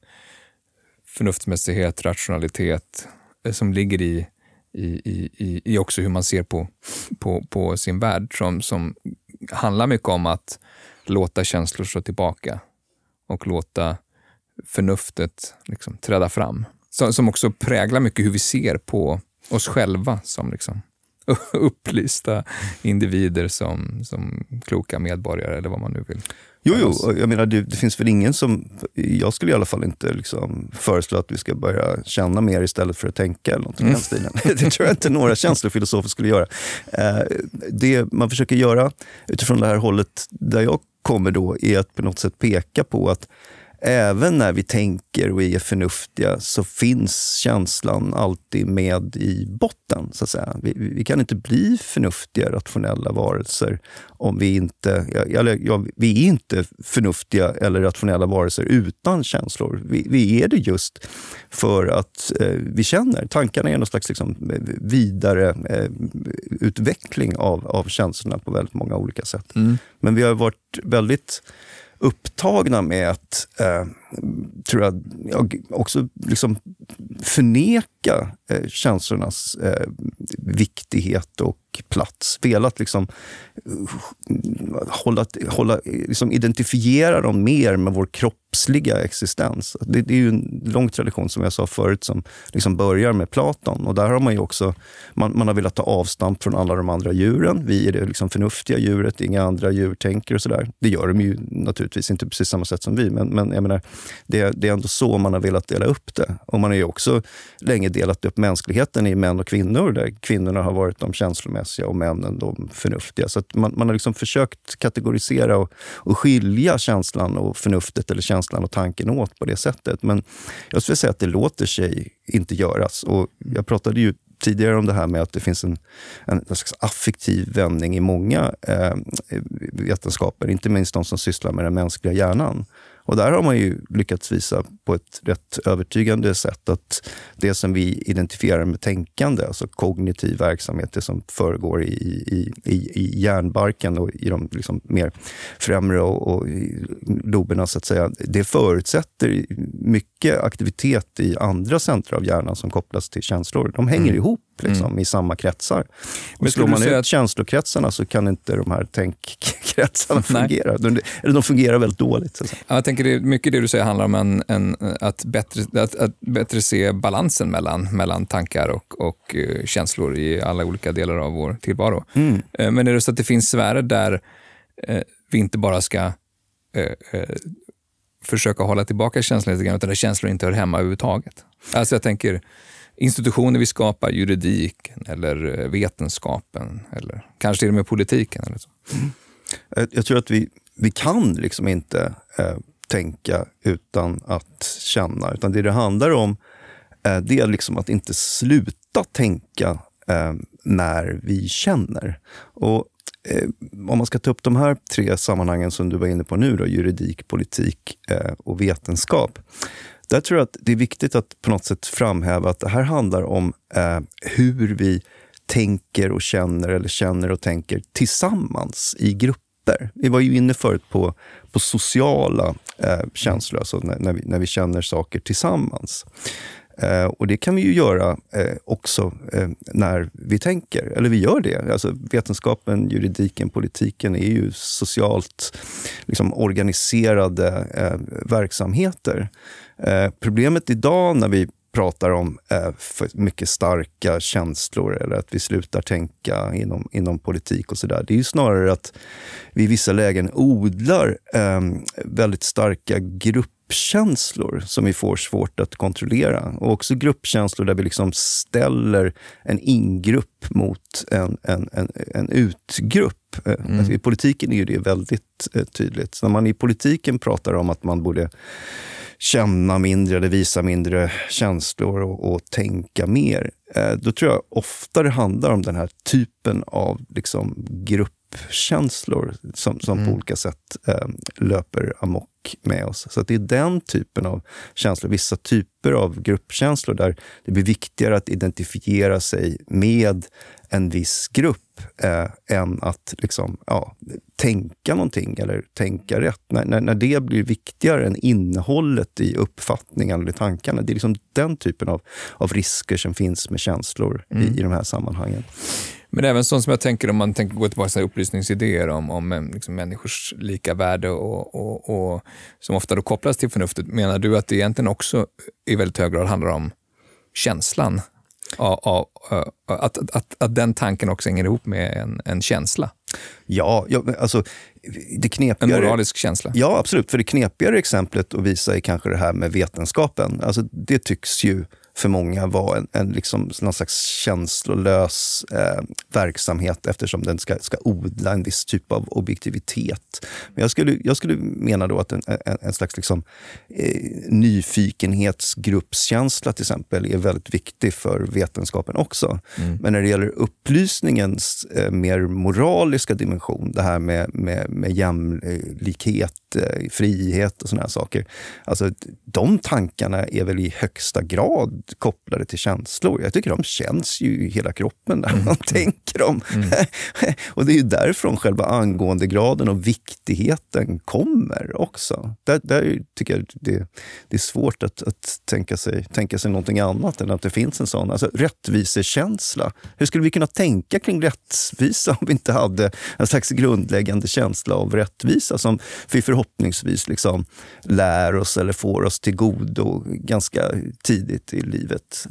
förnuftsmässighet, rationalitet eh, som ligger i, i, i, i också hur man ser på, på, på sin värld som, som handlar mycket om att låta känslor slå tillbaka och låta förnuftet liksom träda fram. Som, som också präglar mycket hur vi ser på oss själva som liksom upplysta individer som, som kloka medborgare eller vad man nu vill. Jo, jo. Jag menar, det, det, finns väl ingen som... Jag skulle i alla fall inte liksom föreslå att vi ska börja känna mer istället för att tänka. eller något mm. stilen. Det tror jag inte några känslofilosofer skulle göra. Eh, det man försöker göra utifrån det här hållet där jag kommer då är att på något sätt peka på att även när vi tänker och är förnuftiga så finns känslan alltid med i botten. så att säga. Vi, vi kan inte bli förnuftiga, rationella varelser om vi inte... Eller, ja, vi är inte förnuftiga eller rationella varelser utan känslor. Vi, vi är det just för att eh, vi känner. Tankarna är någon slags liksom, vidare eh, utveckling av, av känslorna på väldigt många olika sätt. Mm. Men vi har varit väldigt upptagna med att, eh, tror jag, också liksom förneka eh, känslornas eh, viktighet och plats. Velat liksom eh, hålla, hålla, eh, liksom identifiera dem mer med vår kropp kroppsliga existens. Det, det, är ju en lång tradition, som jag sa förut, som liksom börjar med Platon. Och där har man ju också man, man har velat ta avstamp från alla de andra djuren. Vi är det liksom förnuftiga djuret, inga andra djur tänker och sådär. Det gör de ju naturligtvis inte precis samma sätt som vi, men, men jag menar, det, det är ändå så man har velat dela upp det. Och man har ju också länge delat upp mänskligheten i män och kvinnor, där kvinnorna har varit de känslomässiga och männen de förnuftiga. Så man, man har liksom försökt kategorisera och, och skilja känslan och förnuftet, eller känslan och tanken åt på det sättet. Men jag skulle säga att det låter sig inte göras. Och jag pratade ju tidigare om det här med att det finns en, en, en slags affektiv vändning i många eh, vetenskaper, inte minst de som sysslar med den mänskliga hjärnan. Och där har man ju lyckats visa på ett rätt övertygande sätt att det som vi identifierar med tänkande, alltså kognitiv verksamhet, det som föregår i, i, i, i hjärnbarken och i de liksom mer främre och, och loberna, så att säga. Det förutsätter mycket aktivitet i andra centra av hjärnan som kopplas till känslor. De hänger mm. ihop liksom, mm. i samma kretsar. Och slår man ut att... känslokretsarna så kan inte de här tänkkretsarna fungera. De, eller de fungerar väldigt dåligt. Så. Jag tänker det, mycket det du säger handlar om en, en, att, bättre, att, att bättre se balansen mellan, mellan tankar och, och uh, känslor i alla olika delar av vår tillvaro. Mm. Uh, men är det så att det finns sfärer där uh, vi inte bara ska försöka hålla tillbaka känslor lite grann, utan där känslor inte hör hemma överhuvudtaget. Alltså jag tänker institutioner vi skapar, juridiken eller eh, vetenskapen eller kanske till och med politiken. Eller så. Mm. Eh, jag tror att vi, vi kan liksom inte eh, tänka utan att känna. Utan det det handlar om eh, det är liksom att inte sluta tänka eh, när vi känner. Och eh, om man ska ta upp de här tre sammanhangen som du var inne på nu, då, juridik, politik eh, och vetenskap. Där tror jag att det är viktigt att på något sätt framhäva att det här handlar om eh, hur vi tänker och känner, eller känner och tänker tillsammans i grupper. Vi var ju inne förut på, på sociala eh, känslor, alltså när, när, vi, när vi känner saker tillsammans. Eh, och det kan vi ju göra eh, också eh, när vi tänker, eller vi gör det. Alltså, vetenskapen, juridiken, politiken är ju socialt liksom, organiserade eh, verksamheter. Eh, problemet idag när vi pratar om eh, mycket starka känslor eller att vi slutar tänka inom, inom politik och sådär. Det är ju snarare att vi i vissa lägen odlar eh, väldigt starka grupper gruppkänslor som vi får svårt att kontrollera. Och också gruppkänslor där vi liksom ställer en ingrupp mot en, en, en, en utgrupp. Eh, mm. Alltså I politiken är det väldigt eh, tydligt. Så när man i politiken pratar om att man borde känna mindre eller visa mindre känslor och, och tänka mer. Eh, då tror jag ofta det handlar om den här typen av liksom, gruppkänslor som, som mm. på olika sätt eh, löper amok med oss. Så det är den typen av känslor, vissa typer av gruppkänslor där det blir viktigare att identifiera sig med en viss grupp eh, än att liksom, ja, tänka någonting eller tänka rätt. När, när, när, det blir viktigare än innehållet i uppfattningen eller tankarna. Det är liksom den typen av, av risker som finns med känslor mm. i, i de här sammanhangen. Men även sånt som jag tänker om man tänker gå tillbaka till upplysningsidéer om, om liksom människors lika värde och, och, och, som ofta då kopplas till förnuftet. Menar du att det egentligen också i väldigt hög grad handlar om känslan? Av, av, att, att, att, att den tanken också hänger ihop med en, en känsla? Ja, ja alltså, det knepigare... En moralisk känsla? Ja, absolut. För det knepigare exemplet att visa är kanske det här med vetenskapen. Alltså, det tycks ju för många vara en, en liksom, någon slags känslolös eh, verksamhet eftersom den ska, ska odla en viss typ av objektivitet. Men jag skulle, jag skulle mena då att en, en, en slags liksom, eh, nyfikenhetsgruppskänsla till exempel är väldigt viktig för vetenskapen också. Mm. Men när det gäller upplysningens eh, mer moraliska dimension, det här med, med, med jämlikhet, eh, frihet och såna här saker. Alltså, de tankarna är väl i högsta grad kopplade till känslor. Jag tycker de känns ju i hela kroppen när man mm. tänker dem. Mm. och det är ju därifrån själva angåendegraden och viktigheten kommer också. Där, där tycker jag det, det är svårt att, att tänka, sig, tänka sig någonting annat än att det finns en sån alltså, rättvisekänsla. Hur skulle vi kunna tänka kring rättvisa om vi inte hade en slags grundläggande känsla av rättvisa som vi förhoppningsvis liksom lär oss eller får oss till godo ganska tidigt i livet.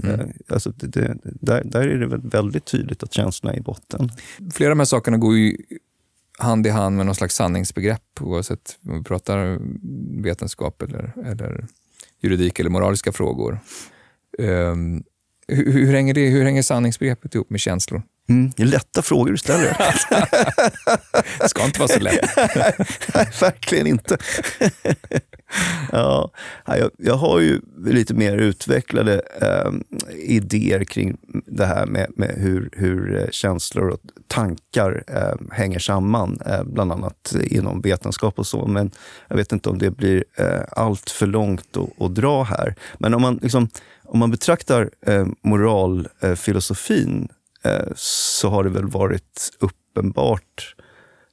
Mm. Eh, alltså det, det, där, där är det väl väldigt tydligt att känslorna är i botten. Flera av de här sakerna går ju hand i hand med någon slags sanningsbegrepp oavsett om vi pratar vetenskap eller, eller juridik eller moraliska frågor. Um, hur, hur, hänger det, hur hänger sanningsbegreppet ihop med känslor? Mm, det är lätta frågor du ställer. det ska inte vara så lätt. Nej, verkligen inte. ja, jag, jag, har ju lite mer utvecklade eh, idéer kring det här med, med hur, hur eh, känslor och tankar eh, hänger samman, eh, bland annat inom vetenskap och så. Men jag vet inte om det blir eh, allt för långt att, att dra här. Men om man, liksom, om man betraktar eh, moralfilosofin Eh, så har det väl varit uppenbart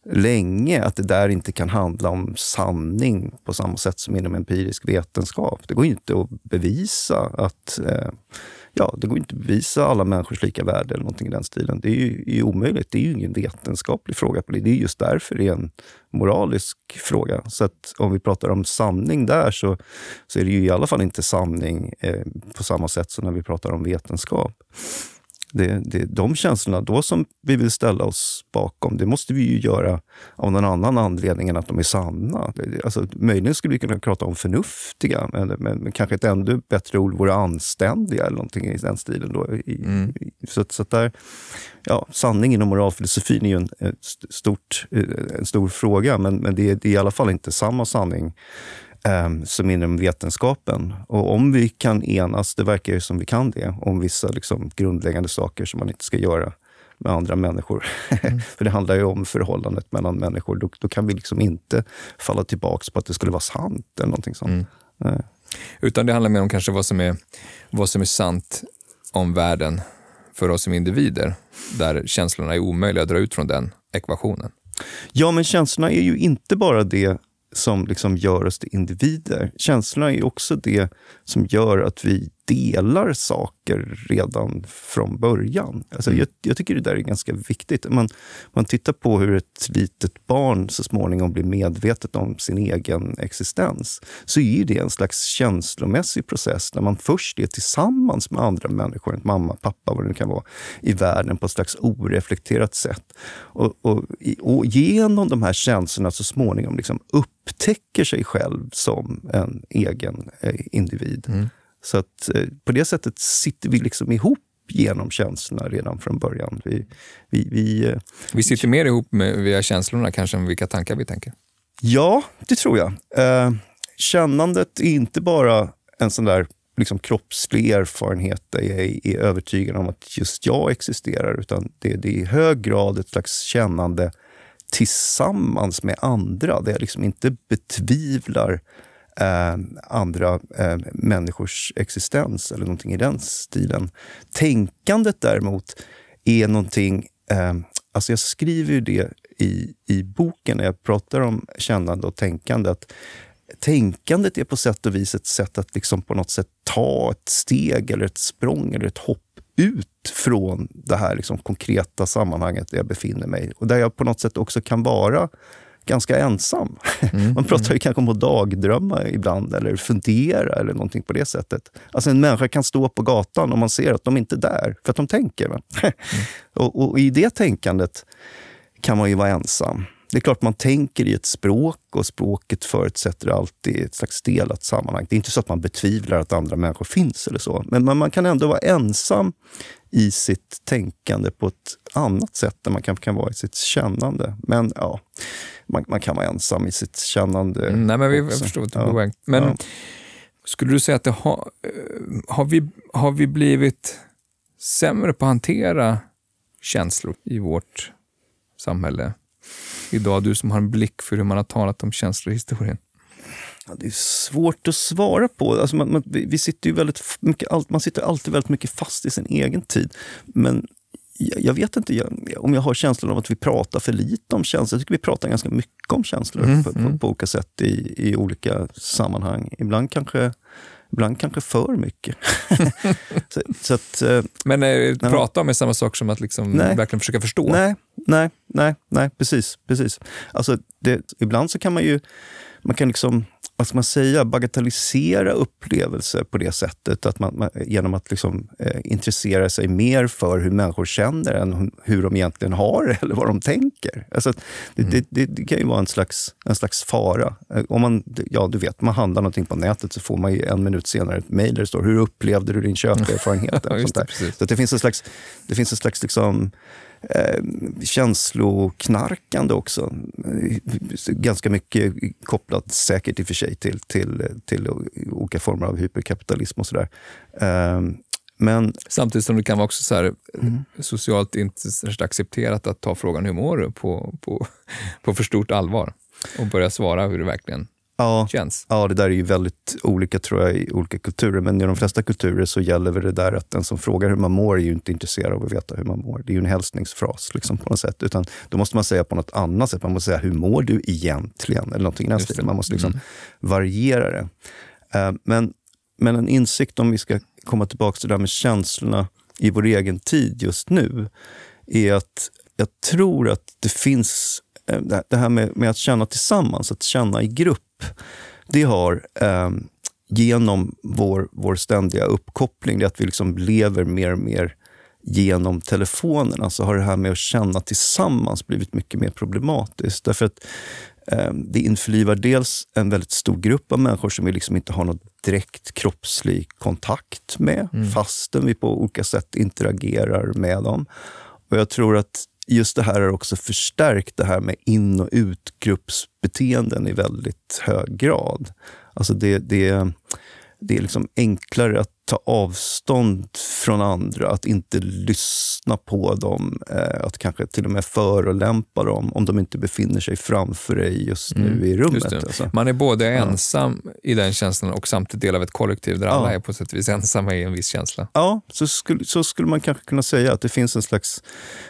länge att det där inte kan handla om sanning på samma sätt som inom empirisk vetenskap. Det går inte att bevisa att eh, ja, det går inte att bevisa alla människors lika värde eller någonting i den stilen. Det är ju, är ju omöjligt. Det är ju ingen vetenskaplig fråga. på Det Det är just därför det är en moralisk fråga. Så att om vi pratar om sanning där så, så är det ju i alla fall inte sanning eh, på samma sätt som när vi pratar om vetenskap. Det, det, de känslorna då som vi vill ställa oss bakom, det måste vi ju göra av någon annan anledning än att de är sanna. Alltså, möjligen skulle vi kunna prata om förnuftiga, men, men, men kanske ett ännu bättre ord vore anständiga eller någonting i den stilen. Då. I, mm. så, så där, ja, sanningen och moralfilosofin är ju en, stort, en stor fråga, men, men det, det är i alla fall inte samma sanning eh, som inom vetenskapen. Och om vi kan enas, det verkar ju som vi kan det, om vissa liksom, grundläggande saker som man inte ska göra med andra människor. Mm. För det handlar ju om förhållandet mellan människor. Då, då kan vi liksom inte falla tillbaka på att det skulle vara sant eller någonting sånt. Mm. Utan det handlar mer om kanske vad som, är, vad som är sant om världen för oss som individer, där känslorna är omöjliga att dra ut från den ekvationen. Ja, men känslorna är ju inte bara det som liksom gör oss till individer. Känslorna är också det som gör att vi delar saker redan från början. Alltså mm. jag, jag, tycker det där är ganska viktigt. Man, man tittar på hur ett litet barn så småningom blir medvetet om sin egen existens, så är det en slags känslomässig process där man först är tillsammans med andra människor, mamma, pappa, vad det nu kan vara, i världen på ett slags oreflekterat sätt. Och, och, och genom de här känslorna så småningom liksom upptäcker sig själv som en egen eh, individ. Mm. Så att eh, på det sättet sitter vi liksom ihop genom känslorna redan från början. Vi, vi, vi, eh, vi sitter mer ihop med, via känslorna kanske än vilka tankar vi tänker. Ja, det tror jag. Eh, kännandet är inte bara en sån där liksom kroppslig erfarenhet där jag är övertygad om att just jag existerar, utan det, det är i hög grad ett slags kännande tillsammans med andra, där jag liksom inte betvivlar eh, andra eh, människors existens eller någonting i den stilen. Tänkandet däremot är någonting... Eh, alltså jag skriver ju det i, i boken när jag pratar om kännande och tänkande. Att tänkandet är på sätt och vis ett sätt att liksom på något sätt ta ett steg eller ett språng eller ett hopp ut från det här liksom konkreta sammanhanget där jag befinner mig. Och där jag på något sätt också kan vara ganska ensam. Mm, man pratar ju mm. kanske om att dagdrömma ibland eller fundera eller någonting på det sättet. Alltså en människa kan stå på gatan och man ser att de inte är där för att de tänker. Mm. och, och, i det tänkandet kan man ju vara ensam. Det är klart man tänker i ett språk och språket förutsätter alltid ett slags delat sammanhang. Det är inte så att man betvivlar att andra människor finns eller så. Men man kan ändå vara ensam i sitt tänkande på ett annat sätt än man kanske kan vara i sitt kännande. Men ja, man, man kan vara ensam i sitt kännande. Mm, nej, men vi, jag förstår att du ja. Men ja. skulle du säga att det har, eh, har, vi, har vi blivit sämre på att hantera känslor i vårt samhälle idag? Du som har en blick för hur man har talat om känslor i historien. Ja, det är svårt att svara på. Alltså man, man, vi sitter ju väldigt mycket, man sitter alltid väldigt mycket fast i sin egen tid. Men jag vet inte jag, om jag har känslan av att vi pratar för lite om känslor. Jag tycker vi pratar ganska mycket om känslor mm, på, mm. på, olika sätt i, i olika sammanhang. Ibland kanske, ibland kanske för mycket. så, så att, eh, Men äh, prata om är samma sak som att liksom verkligen försöka förstå? Nej, nej, nej, nej precis. precis. Alltså det, ibland så kan man ju man kan liksom vad ska man säga, bagatellisera upplevelser på det sättet. Att man, man genom att liksom, eh, intressera sig mer för hur människor känner än hur de egentligen har det eller vad de tänker. Alltså, det, mm. det, det, det, kan ju vara en slags, en slags fara. Eh, om man, ja, du vet, man handlar någonting på nätet så får man en minut senare ett mejl där det står “Hur upplevde du din köperfarenhet?” ja, det, så det finns en slags, det finns en slags liksom, eh, känsloknarkande också. Ganska mycket kopplat säkert i och för sig till, till, till olika former av hyperkapitalism och sådär. Eh, men, Samtidigt som det kan vara också så här, mm. socialt inte särskilt accepterat att ta frågan hur mår du på, på, på för stort allvar och börja svara hur det verkligen ja, känns. Ja, det där är ju väldigt olika tror jag i olika kulturer. Men i de flesta kulturer så gäller väl det där att den som frågar hur man mår är ju inte intresserad av att veta hur man mår. Det är ju en hälsningsfras liksom, på något sätt. Utan då måste man säga på något annat sätt. Man måste säga, hur mår du egentligen? Eller någonting i den stilen. Man måste liksom mm. variera det. Uh, men, men en insikt, om vi ska komma tillbaka till det här med känslorna i vår egen tid just nu, är att jag tror att det finns eh, det här med, med att känna tillsammans, att känna i grupp. Det har eh, genom vår, vår ständiga uppkoppling, det att vi liksom lever mer och mer genom telefonerna, så har det här med att känna tillsammans blivit mycket mer problematiskt. Därför att eh, det införlivar dels en väldigt stor grupp av människor som vi liksom inte har någon direkt kroppslig kontakt med, mm. fastän vi på olika sätt interagerar med dem. Och jag tror att just det här har också förstärkt det här med in och utgruppsbeteenden i väldigt hög grad. Alltså det, det, det är liksom enklare att ta avstånd från andra, att inte lyssna på dem, eh, att kanske till och med förolämpa dem om de inte befinner sig framför dig just nu mm, i rummet. Alltså. Man är både ja. ensam i den känslan och samtidigt del av ett kollektiv där ja. alla är på sätt och vis ensamma i en viss känsla. Ja, så skulle, så skulle man kanske kunna säga att det finns en slags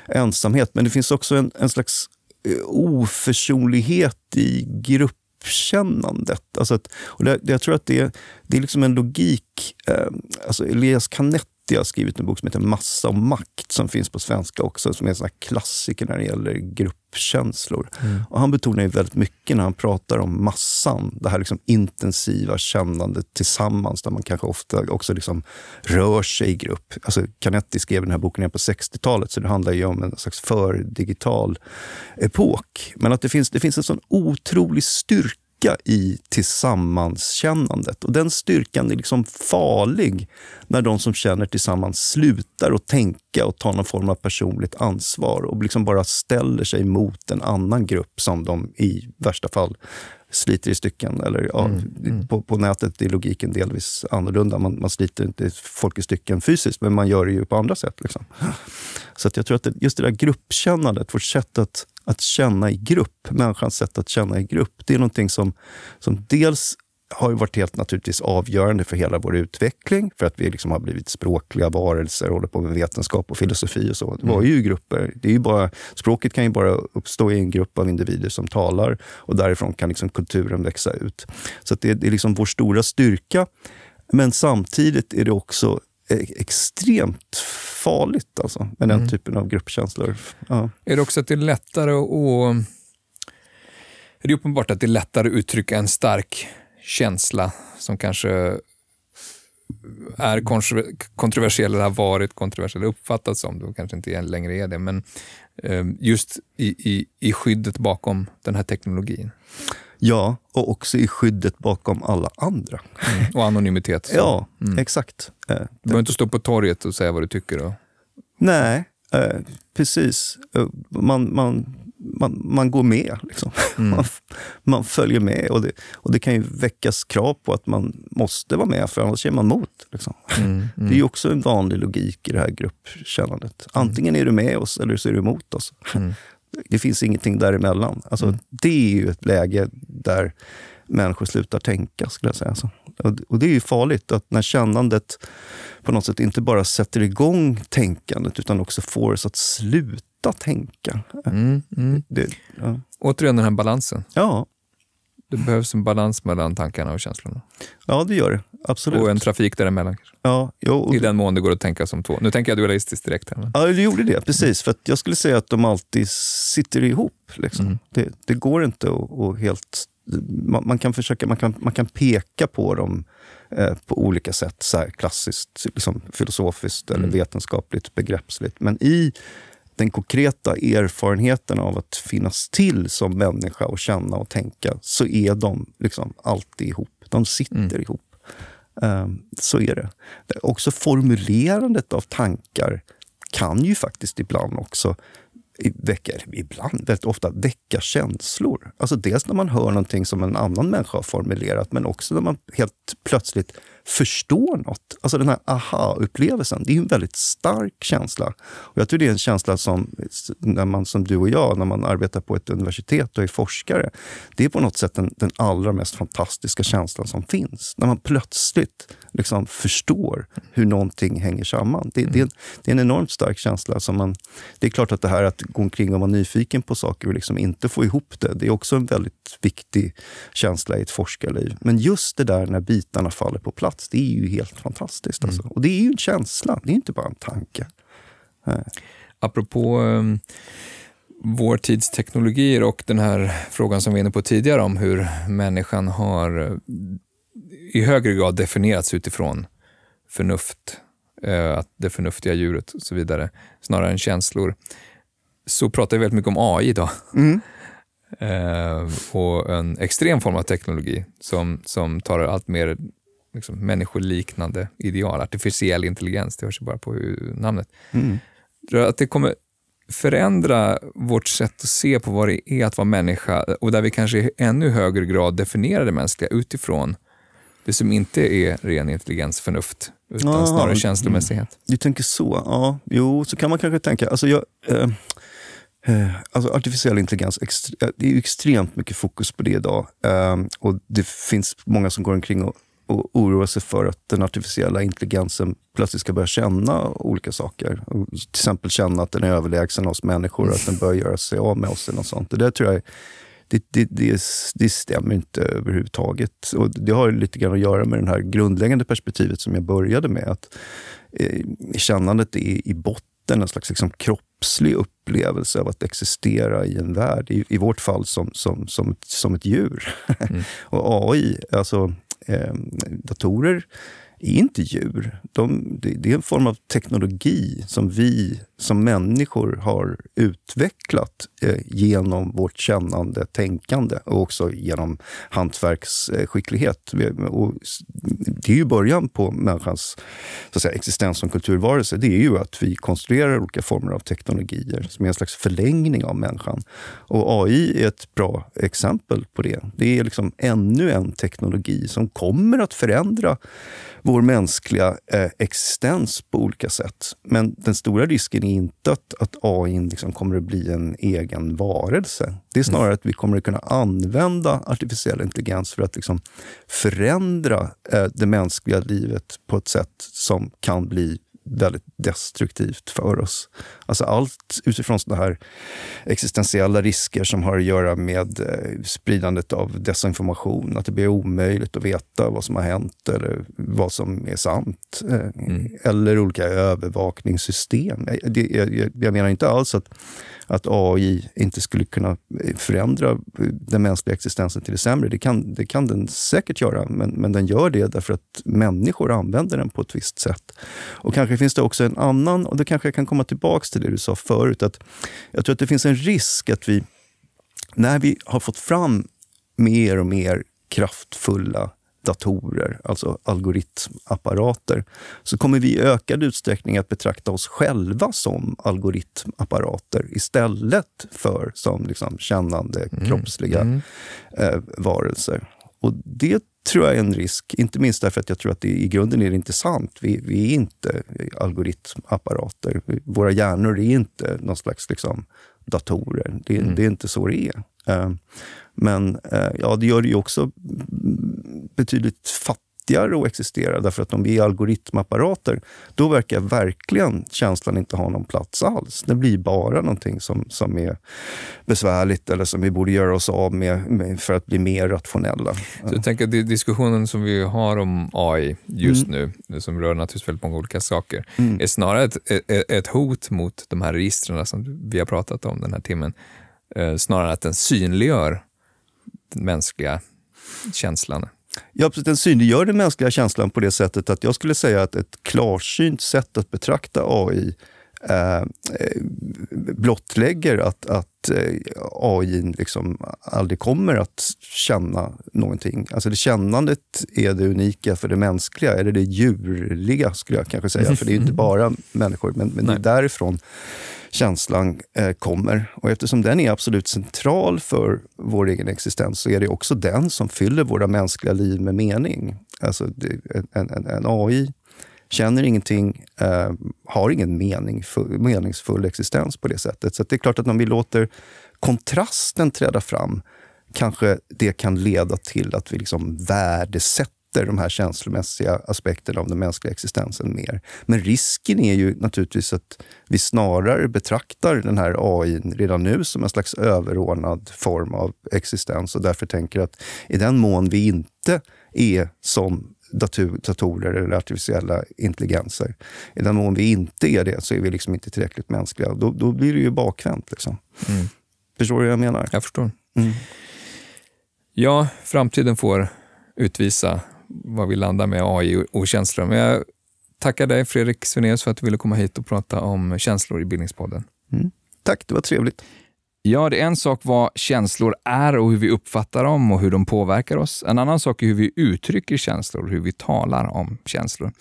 ensamhet, men det finns också en, en slags eh, oförsonlighet i grupp uppkännandet. Alltså att, och det, jag tror att det, det är liksom en logik. Eh, alltså Elias Canetti har skrivit en bok som heter Massa och makt som finns på svenska också, som är en sån klassiker när det gäller gruppkänslor. Mm. Och han betonar ju väldigt mycket när han pratar om massan, det här liksom intensiva kännandet tillsammans där man kanske ofta också liksom rör sig i grupp. Alltså Canetti skrev den här boken på 60-talet, så det handlar ju om en slags fördigital epok. Men att det finns, det finns en sån otrolig styrka styrka i tillsammanskännandet. Och den styrkan är liksom farlig när de som känner tillsammans slutar att tänka och ta någon form av personligt ansvar och liksom bara ställer sig mot en annan grupp som de i värsta fall sliter i stycken. Eller, ja, mm, mm. På, på, nätet är logiken delvis annorlunda. Man, man sliter inte folk i stycken fysiskt, men man gör det ju på andra sätt. Liksom. Så jag tror att det, just det där gruppkännandet, vårt sätt att, att känna i grupp, människans sätt att känna i grupp, det är någonting som, som dels har varit helt naturligtvis avgörande för hela vår utveckling, för att vi liksom har blivit språkliga varelser, håller på med vetenskap och filosofi och så. Det var ju grupper. Det är ju bara, språket kan ju bara uppstå i en grupp av individer som talar och därifrån kan liksom kulturen växa ut. Så det, det, är liksom vår stora styrka. Men samtidigt är det också extremt farligt alltså, med den mm. typen av gruppkänslor. Ja. Är det också att det är lättare att... Är det uppenbart att det är lättare att uttrycka en stark känsla som kanske är kontroversiell eller har varit kontroversiell, uppfattats som, det kanske inte längre är det, men eh, just i, i, i skyddet bakom den här teknologin. Ja, och också i skyddet bakom alla andra. Mm. Och anonymitet. Så. Ja, mm. exakt. Eh, du behöver inte stå på torget och säga vad du tycker. Då. Nej, eh, precis. Man, man man, man går med. Liksom. Mm. Man, man, följer med. Och det, och det kan ju väckas krav på att man måste vara med, för annars är man mot. Liksom. Mm, mm. Det är också en vanlig logik i det här gruppkännandet. Antingen är du med oss eller så är du emot oss. Det finns ingenting däremellan. Alltså, mm. Det är ju ett läge där människor slutar tänka, skulle jag säga. Så. Och det är ju farligt att när kännandet på något sätt inte bara sätter igång tänkandet utan också får oss att sluta tänka. Mm, mm. Det, ja. Återigen den här balansen. Ja. Det behövs en balans mellan tankarna och känslorna. Ja, det gör det. Absolut. Och en trafik däremellan. Ja, jo, I den mån det går att tänka som två. Nu tänker jag dualistiskt direkt. Här, men... Ja, du gjorde det. Precis. För jag skulle säga att de alltid sitter ihop. Liksom. Mm. Det, det, går inte att, helt man, man, kan försöka, man kan, man kan peka på dem eh, på olika sätt, så klassiskt, liksom filosofiskt eller mm. vetenskapligt, begreppsligt. Men i den konkreta erfarenheten av att finnas till som människa och känna och tänka, så är de liksom alltid ihop. De sitter mm. ihop. Um, så är det. Också formulerandet av tankar kan ju faktiskt ibland också väcker, ibland, väldigt ofta, väcka känslor. Alltså dels när man hör någonting som en annan människa har formulerat, men också när man helt plötsligt förstår något. Alltså den här aha-upplevelsen, det är en väldigt stark känsla. Och jag tror det är en känsla som, när man, som du och jag, när man arbetar på ett universitet och är forskare, det är på något sätt den, den allra mest fantastiska känslan som finns. När man plötsligt liksom förstår hur någonting hänger samman. Det, det, är, en, det är en enormt stark känsla. Som man, det är klart att det här att gå omkring och vara nyfiken på saker och liksom inte få ihop det, det är också en väldigt viktig känsla i ett forskarliv. Men just det där när bitarna faller på plats plats. Det är ju helt fantastiskt. Alltså. Och det är ju en känsla, det är inte bara en tanke. Nej. Apropå um, vår tids teknologier och den här frågan som vi var inne på tidigare om hur människan har uh, i högre grad definierats utifrån förnuft, uh, att det förnuftiga djuret och så vidare, snarare än känslor, så pratar vi väldigt mycket om AI idag. Mm. Uh, och en extrem form av teknologi som, som tar allt mer liksom, människoliknande ideal. Artificiell intelligens, det hörs ju bara på namnet. Mm. Att det kommer förändra vårt sätt att se på vad det är att vara människa och där vi kanske i ännu högre grad definierar det mänskliga utifrån det som inte är ren intelligens, förnuft, utan Aha, snarare känslomässighet. Du tänker så? Ja, jo, så kan man kanske tänka. Alltså jag, eh, eh, alltså artificiell intelligens, extre, det är extremt mycket fokus på det idag. Eh, och Det finns många som går omkring och, och oroar sig för att den artificiella intelligensen plötsligt ska börja känna olika saker. Och till exempel känna att den är överlägsen oss människor, och att den börjar göra sig av med oss. Eller något sånt. Det där tror jag det, det, det, det, stämmer inte överhuvudtaget. Och det har lite grann att göra med det här grundläggande perspektivet som jag började med. Att eh, Kännandet är i botten en slags liksom, kroppslig upplevelse av att existera i en värld. I, i vårt fall som, som, som, som ett djur. Mm. och AI, alltså eh, datorer, är inte djur. De, det, det, är en form av teknologi som vi som människor har utvecklat eh, genom vårt kännande tänkande och också genom hantverksskicklighet. Och det är ju början på människans så att säga, existens som kulturvarelse. Det är ju att vi konstruerar olika former av teknologier som är en slags förlängning av människan. Och AI är ett bra exempel på det. Det är liksom ännu en teknologi som kommer att förändra vår mänskliga eh, existens på olika sätt. Men den stora risken är inte att, att AI liksom kommer att bli en egen varelse. Det är snarare att vi kommer att kunna använda artificiell intelligens för att liksom förändra eh, det mänskliga livet på ett sätt som kan bli väldigt destruktivt för oss. Alltså allt utifrån sådana här existentiella risker som har att göra med eh, spridandet av desinformation. Att det blir omöjligt att veta vad som har hänt eller vad som är sant. Eh, mm. Eller olika övervakningssystem. Jag, jag, jag menar inte alls att att AI inte skulle kunna förändra den mänskliga existensen till det sämre. Det kan, det kan den säkert göra, men, men den gör det därför att människor använder den på ett visst sätt. Och kanske finns det också en annan, och då kanske jag kan komma tillbaka till det du sa förut, att jag tror att det finns en risk att vi, när vi har fått fram mer och mer kraftfulla datorer, alltså algoritmapparater, så kommer vi i ökad utsträckning att betrakta oss själva som algoritmapparater istället för som liksom kännande, mm. kroppsliga mm. Eh, varelser. Och det tror jag är en risk, inte minst därför att jag tror att det i grunden är intressant. Vi, vi är inte algoritmapparater. Våra hjärnor är inte någon slags liksom, datorer. Det, mm. det är inte så det är. Uh, men uh, ja, det gör det ju också betydligt fattigare att existera. Därför att om vi är algoritmapparater, då verkar verkligen känslan inte ha någon plats alls. Det blir bara någonting som, som är besvärligt eller som vi borde göra oss av med, med för att bli mer rationella. Så jag tänker att diskussionen som vi har om AI just mm. nu, som rör naturligtvis väldigt många olika saker, mm. är snarare ett, ett, ett, hot mot de här registren som vi har pratat om den här timmen. Eh, snarare än att den synliggör den mänskliga känslan. Ja, den synliggör den mänskliga känslan på det sättet att jag skulle säga att ett klarsynt sätt att betrakta AI eh, eh, blottlägger att, att eh, AI liksom aldrig kommer att känna någonting. Alltså det kännandet är det unika för det mänskliga, eller det djurliga skulle jag kanske säga. För det är inte bara människor, men, men det är därifrån känslan eh, kommer. Och eftersom den är absolut central för vår egen existens så är det också den som fyller våra mänskliga liv med mening. Alltså en, en, en AI känner ingenting, eh, har ingen mening, meningsfull existens på det sättet. Så det är klart att om vi låter kontrasten träda fram kanske det kan leda till att vi liksom värdesätter sätter de här känslomässiga aspekterna av den mänskliga existensen mer. Men risken är ju naturligtvis att vi snarare betraktar den här AI redan nu som en slags överordnad form av existens och därför tänker att i den mån vi inte är som dator, datorer eller artificiella intelligenser. I den mån vi inte är det så är vi liksom inte tillräckligt mänskliga. Då, då blir det ju bakvänt. Liksom. Mm. Förstår du vad jag menar? Jag förstår. Mm. Ja, framtiden får utvisa vad vi landar med AI och känslor. Men jag tackar dig, Fredrik Svenaeus, för att du ville komma hit och prata om känslor i Bildningspodden. Mm. Tack, det var trevligt. Ja, det är en sak vad känslor är och hur vi uppfattar dem och hur de påverkar oss. En annan sak är hur vi uttrycker känslor och hur vi talar om känslor.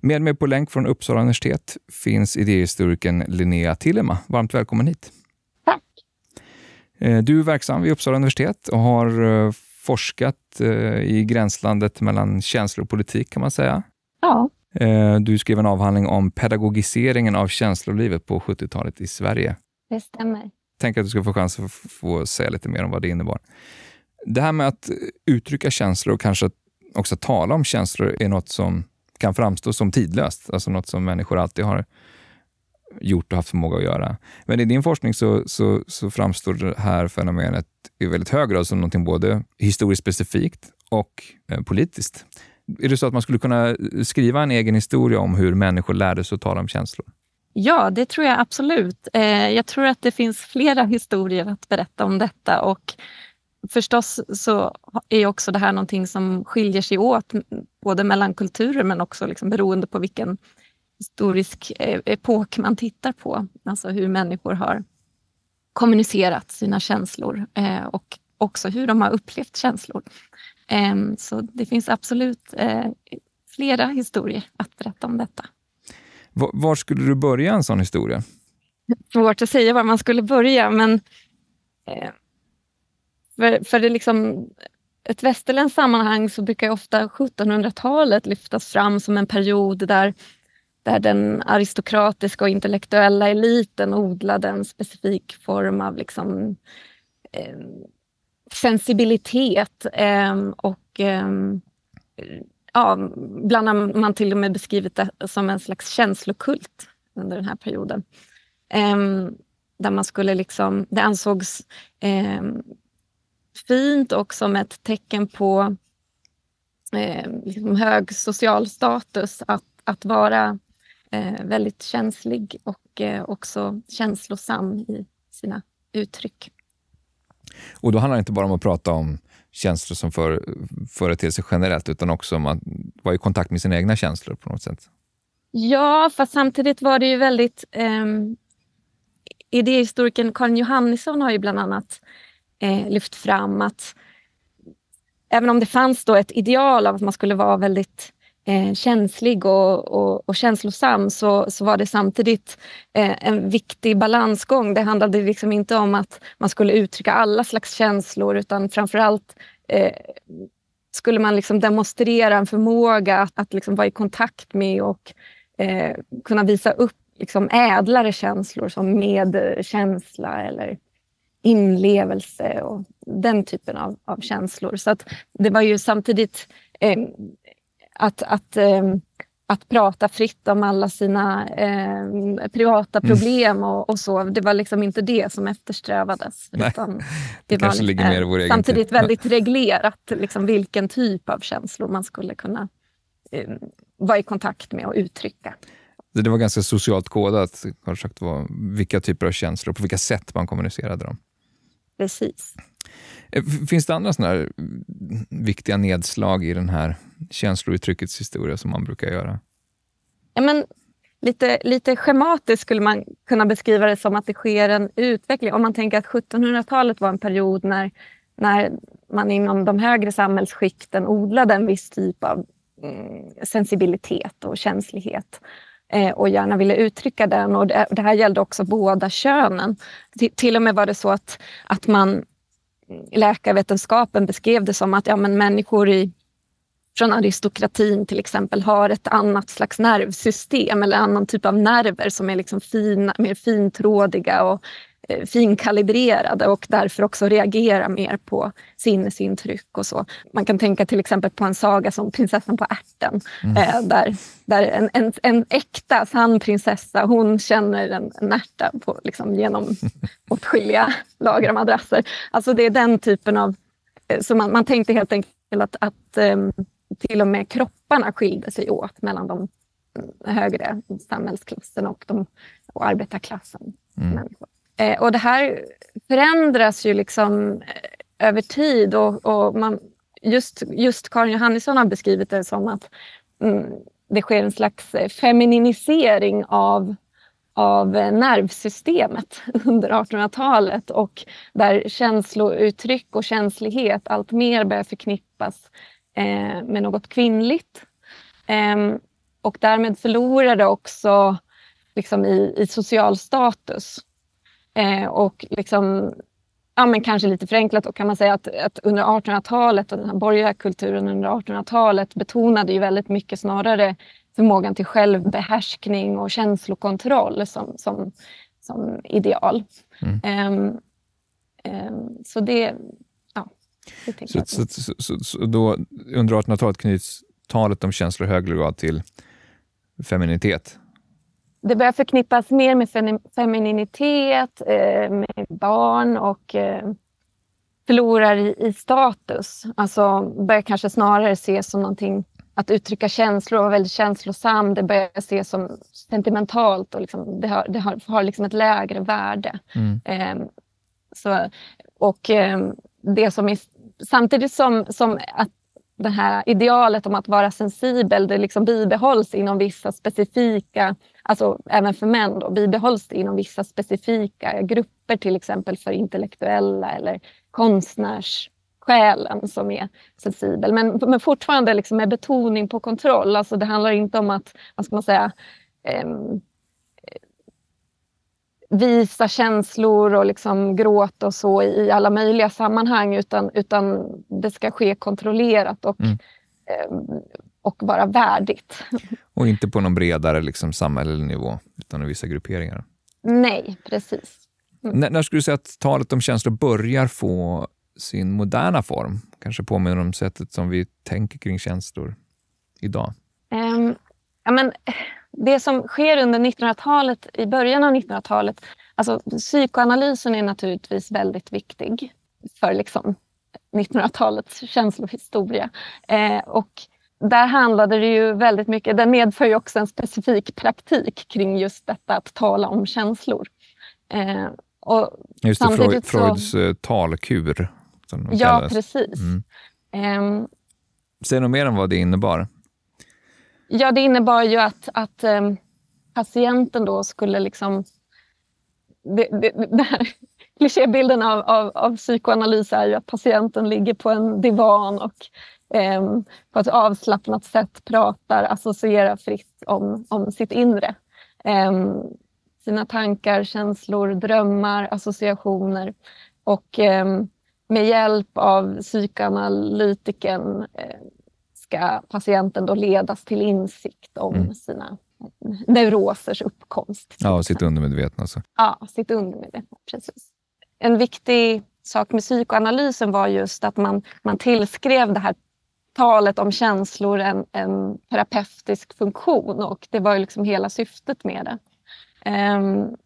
Med mig på länk från Uppsala universitet finns idéhistorikern Linnea Tillema. Varmt välkommen hit. Tack. Eh, du är verksam vid Uppsala universitet och har eh, forskat eh, i gränslandet mellan känslor och politik kan man säga. Ja. Du skrev en avhandling om pedagogiseringen av känslolivet på 70-talet i Sverige. Det stämmer tänker att du ska få chans att få säga lite mer om vad det innebar. Det här med att uttrycka känslor och kanske också tala om känslor är något som kan framstå som tidlöst, alltså något som människor alltid har gjort och haft förmåga att göra. Men i din forskning så, så, så framstår det här fenomenet i väldigt hög grad som något både historiskt specifikt och eh, politiskt. Är det så att man skulle kunna eh, skriva en egen historia om hur människor lärde sig att tala om känslor? Ja, det tror jag absolut. Eh, jag tror att det finns flera historier att berätta om detta och förstås så är också det här någonting som skiljer sig åt både mellan kulturer men också liksom beroende på vilken historisk eh, epok man tittar på. Alltså hur människor har kommunicerat sina känslor eh, och också hur de har upplevt känslor. Så det finns absolut flera historier att berätta om detta. Var skulle du börja en sån historia? Svårt att säga var man skulle börja, men eh, för, för det liksom, ett västerländskt sammanhang så brukar ofta 1700-talet lyftas fram som en period där, där den aristokratiska och intellektuella eliten odlade en specifik form av liksom, eh, sensibilitet eh, och eh, ja, ibland har man till och med beskrivit det som en slags känslokult under den här perioden. Ehm, där man skulle liksom, det ansågs ehm, fint och som ett tecken på ehm, liksom hög social status att, att vara väldigt känslig och uh, också känslosam i sina uttryck. Och då handlar det inte bara om att prata om känslor som för, företeelse generellt, utan också om att vara i kontakt med sina egna känslor på något sätt. Ja, fast samtidigt var det ju väldigt... Eh, idéhistorikern Karin Johannisson har ju bland annat eh, lyft fram att även om det fanns då ett ideal av att man skulle vara väldigt eh, känslig och, och, och, känslosam så, så var det samtidigt eh, en viktig balansgång. Det handlade liksom inte om att man skulle uttrycka alla slags känslor utan framförallt eh, skulle man liksom demonstrera en förmåga att, att liksom vara i kontakt med och eh, kunna visa upp liksom ädlare känslor som medkänsla eller inlevelse och den typen av, av känslor. Så att det var ju samtidigt eh, att, att, eh, att prata fritt om alla sina eh, privata mm. problem mm. och, och, så. Det var liksom inte det som eftersträvades. Nej, det, det var ligger mer i vår samtidigt tid. väldigt reglerat liksom, vilken typ av känslor man skulle kunna eh, vara i kontakt med och uttrycka. Det var ganska socialt kodat, sagt, vilka typer av känslor och på vilka sätt man kommunicerade dem. Precis. Eh, finns det andra såna viktiga nedslag i den här känslouttryckets historia som man brukar göra? Ja, men lite, lite schematiskt skulle man kunna beskriva det som att det sker en utveckling. Om man tänker att 1700-talet var en period när, när man inom de högre samhällsskikten odlade en viss typ av mm, sensibilitet och känslighet eh, och gärna ville uttrycka den. Och det, det här gällde också båda könen. Till, till och med var det så att, att man mm, läkarvetenskapen beskrev det som att ja, men människor i, från aristokratin till exempel har ett annat slags nervsystem eller annan typ av nerver som är liksom fina, mer fintrådiga och Eh, finkalibrerade och därför också reagera mer på sinnesintryck och så. Man kan tänka till exempel på en saga som Prinsessan på ärten. Mm. Eh, där där en, en, en äkta sann prinsessa, hon känner en, en ärta på, liksom, genom åtskilliga lager av madrasser. Alltså det är den typen av... Eh, så man, man tänkte helt enkelt att, att um, till och med kroppar grupperna skilde sig åt mellan de högre samhällsklassen och, de, och arbetarklassen. Mm. Eh, och det här förändras ju liksom eh, över tid och, och man, just, just Karin Johannisson har beskrivit det som att mm, det sker en slags eh, femininisering av, av nervsystemet under 1800-talet och där känslouttryck och känslighet allt mer börjar förknippas eh, med något kvinnligt. Eh, och därmed förlorar det också liksom i, i social status. Eh, och liksom, ja, men kanske lite förenklat då kan man säga att, att under 1800-talet och den här borgerliga kulturen under 1800-talet betonade ju väldigt mycket snarare förmågan till självbehärskning och känslokontroll som, som, som ideal. Mm. Um, um, så det så, så, så, så, då, under 1800-talet knyts talet om känslor i högre grad till feminitet? Det börjar förknippas mer med femininitet, eh, med barn och eh, förlorar i, status. Alltså börjar kanske snarare ses som någonting att uttrycka känslor och vara väldigt känslosam. Det börjar ses som sentimentalt och liksom, det har, det har, har liksom ett lägre värde. Mm. Eh, så, och eh, det som samtidigt som, som att det här idealet om att vara sensibel, det liksom bibehålls inom vissa specifika, alltså även för män då, bibehålls det inom vissa specifika grupper, till exempel för intellektuella eller konstnärssjälen som är sensibel. Men, men fortfarande liksom med betoning på kontroll. Alltså det handlar inte om att, vad ska man säga, eh, visa känslor och liksom gråta och så i alla möjliga sammanhang utan, utan det ska ske kontrollerat och, mm. eh, och vara värdigt. Och inte på någon bredare liksom, samhällelig nivå utan i vissa grupperingar? Nej, precis. Mm. När, när skulle du säga att talet om känslor börjar få sin moderna form? Kanske påminner om sättet som vi tänker kring känslor idag? Um, ja, men, det som sker under 1900-talet, i början av 1900-talet, alltså psykoanalysen är naturligtvis väldigt viktig för liksom 1900-talets känslohistoria. Eh, och där handlade det ju väldigt mycket, den medför ju också en specifik praktik kring just detta att tala om känslor. Eh, och just det, Freud, Freuds så, eh, talkur. ja, kallades. precis. Mm. Eh, Säg något mer om vad det innebar. Ja, det innebar ju att, att um, patienten då skulle liksom... Det, det, det här, klichébilden av, av, av psykoanalys är ju att patienten ligger på en divan och um, på ett avslappnat sätt pratar, associerar fritt om, om sitt inre. Um, sina tankar, känslor, drömmar, associationer. Och med hjälp av psykoanalytiken eh, ska patienten då ledas till insikt om mm. sina neurosers uppkomst. Ja, sitt undermedvetna. Alltså. Ja, sitt undermedvetna. Precis. En viktig sak med psykoanalysen var just att man, man tillskrev det här talet om känslor en, en terapeutisk funktion och det var ju liksom hela syftet med det. Um,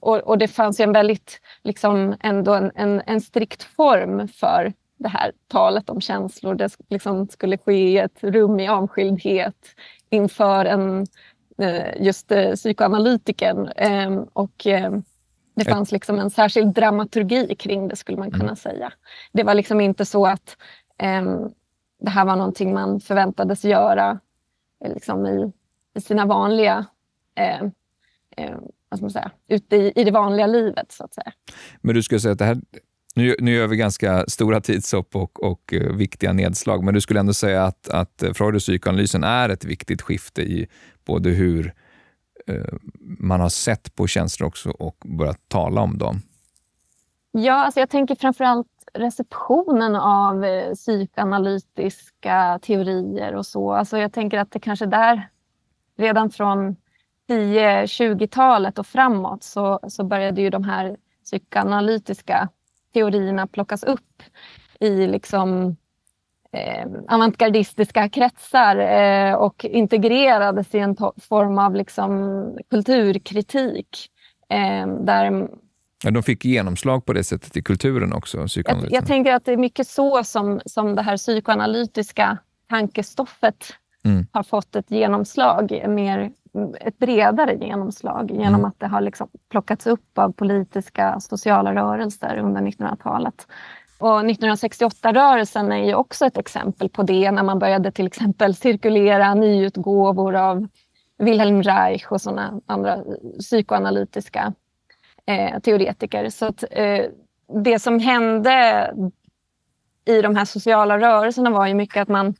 och, och, det fanns ju en väldigt, liksom ändå en, en, en strikt form för det här talet om känslor. Det liksom skulle ske i ett rum i avskildhet inför en, eh, just eh, psykoanalytikern. Ehm, och ehm, det fanns liksom en särskild dramaturgi kring det, skulle man kunna mm. säga. Det var liksom inte så att um, det här var någonting man förväntades göra eh, liksom i, i sina vanliga vad ska man säga, ute i, i det vanliga livet. så att säga. Men du skulle säga att det här nu, nu gör vi ganska stora tidshopp och, och uh, viktiga nedslag, men du skulle ändå säga att, att eh, Freud och psykoanalysen är ett viktigt skifte i både hur uh, man har sett på känslor också och börjat tala om dem? Ja, alltså jag tänker framförallt receptionen av uh, psykoanalytiska teorier och så. Alltså jag tänker att det kanske där redan från 10-20-talet och framåt så, så började ju de här psykoanalytiska teorierna plockas upp i liksom, eh, avantgardistiska kretsar eh, och integrerades i en form av liksom, kulturkritik. Eh, där Ja, de fick genomslag på det sättet i kulturen också? Jag, jag tänker att det är mycket så som, som det här psykoanalytiska tankestoffet mm. har fått ett genomslag, mer, ett bredare genomslag genom mm. att det har liksom plockats upp av politiska sociala rörelser under 1900-talet. Och 1968-rörelsen är ju också ett exempel på det när man började till exempel cirkulera nyutgåvor av Wilhelm Reich och sådana andra psykoanalytiska eh, teoretiker. Så att, eh, det som hände i de här sociala rörelserna var ju mycket att man,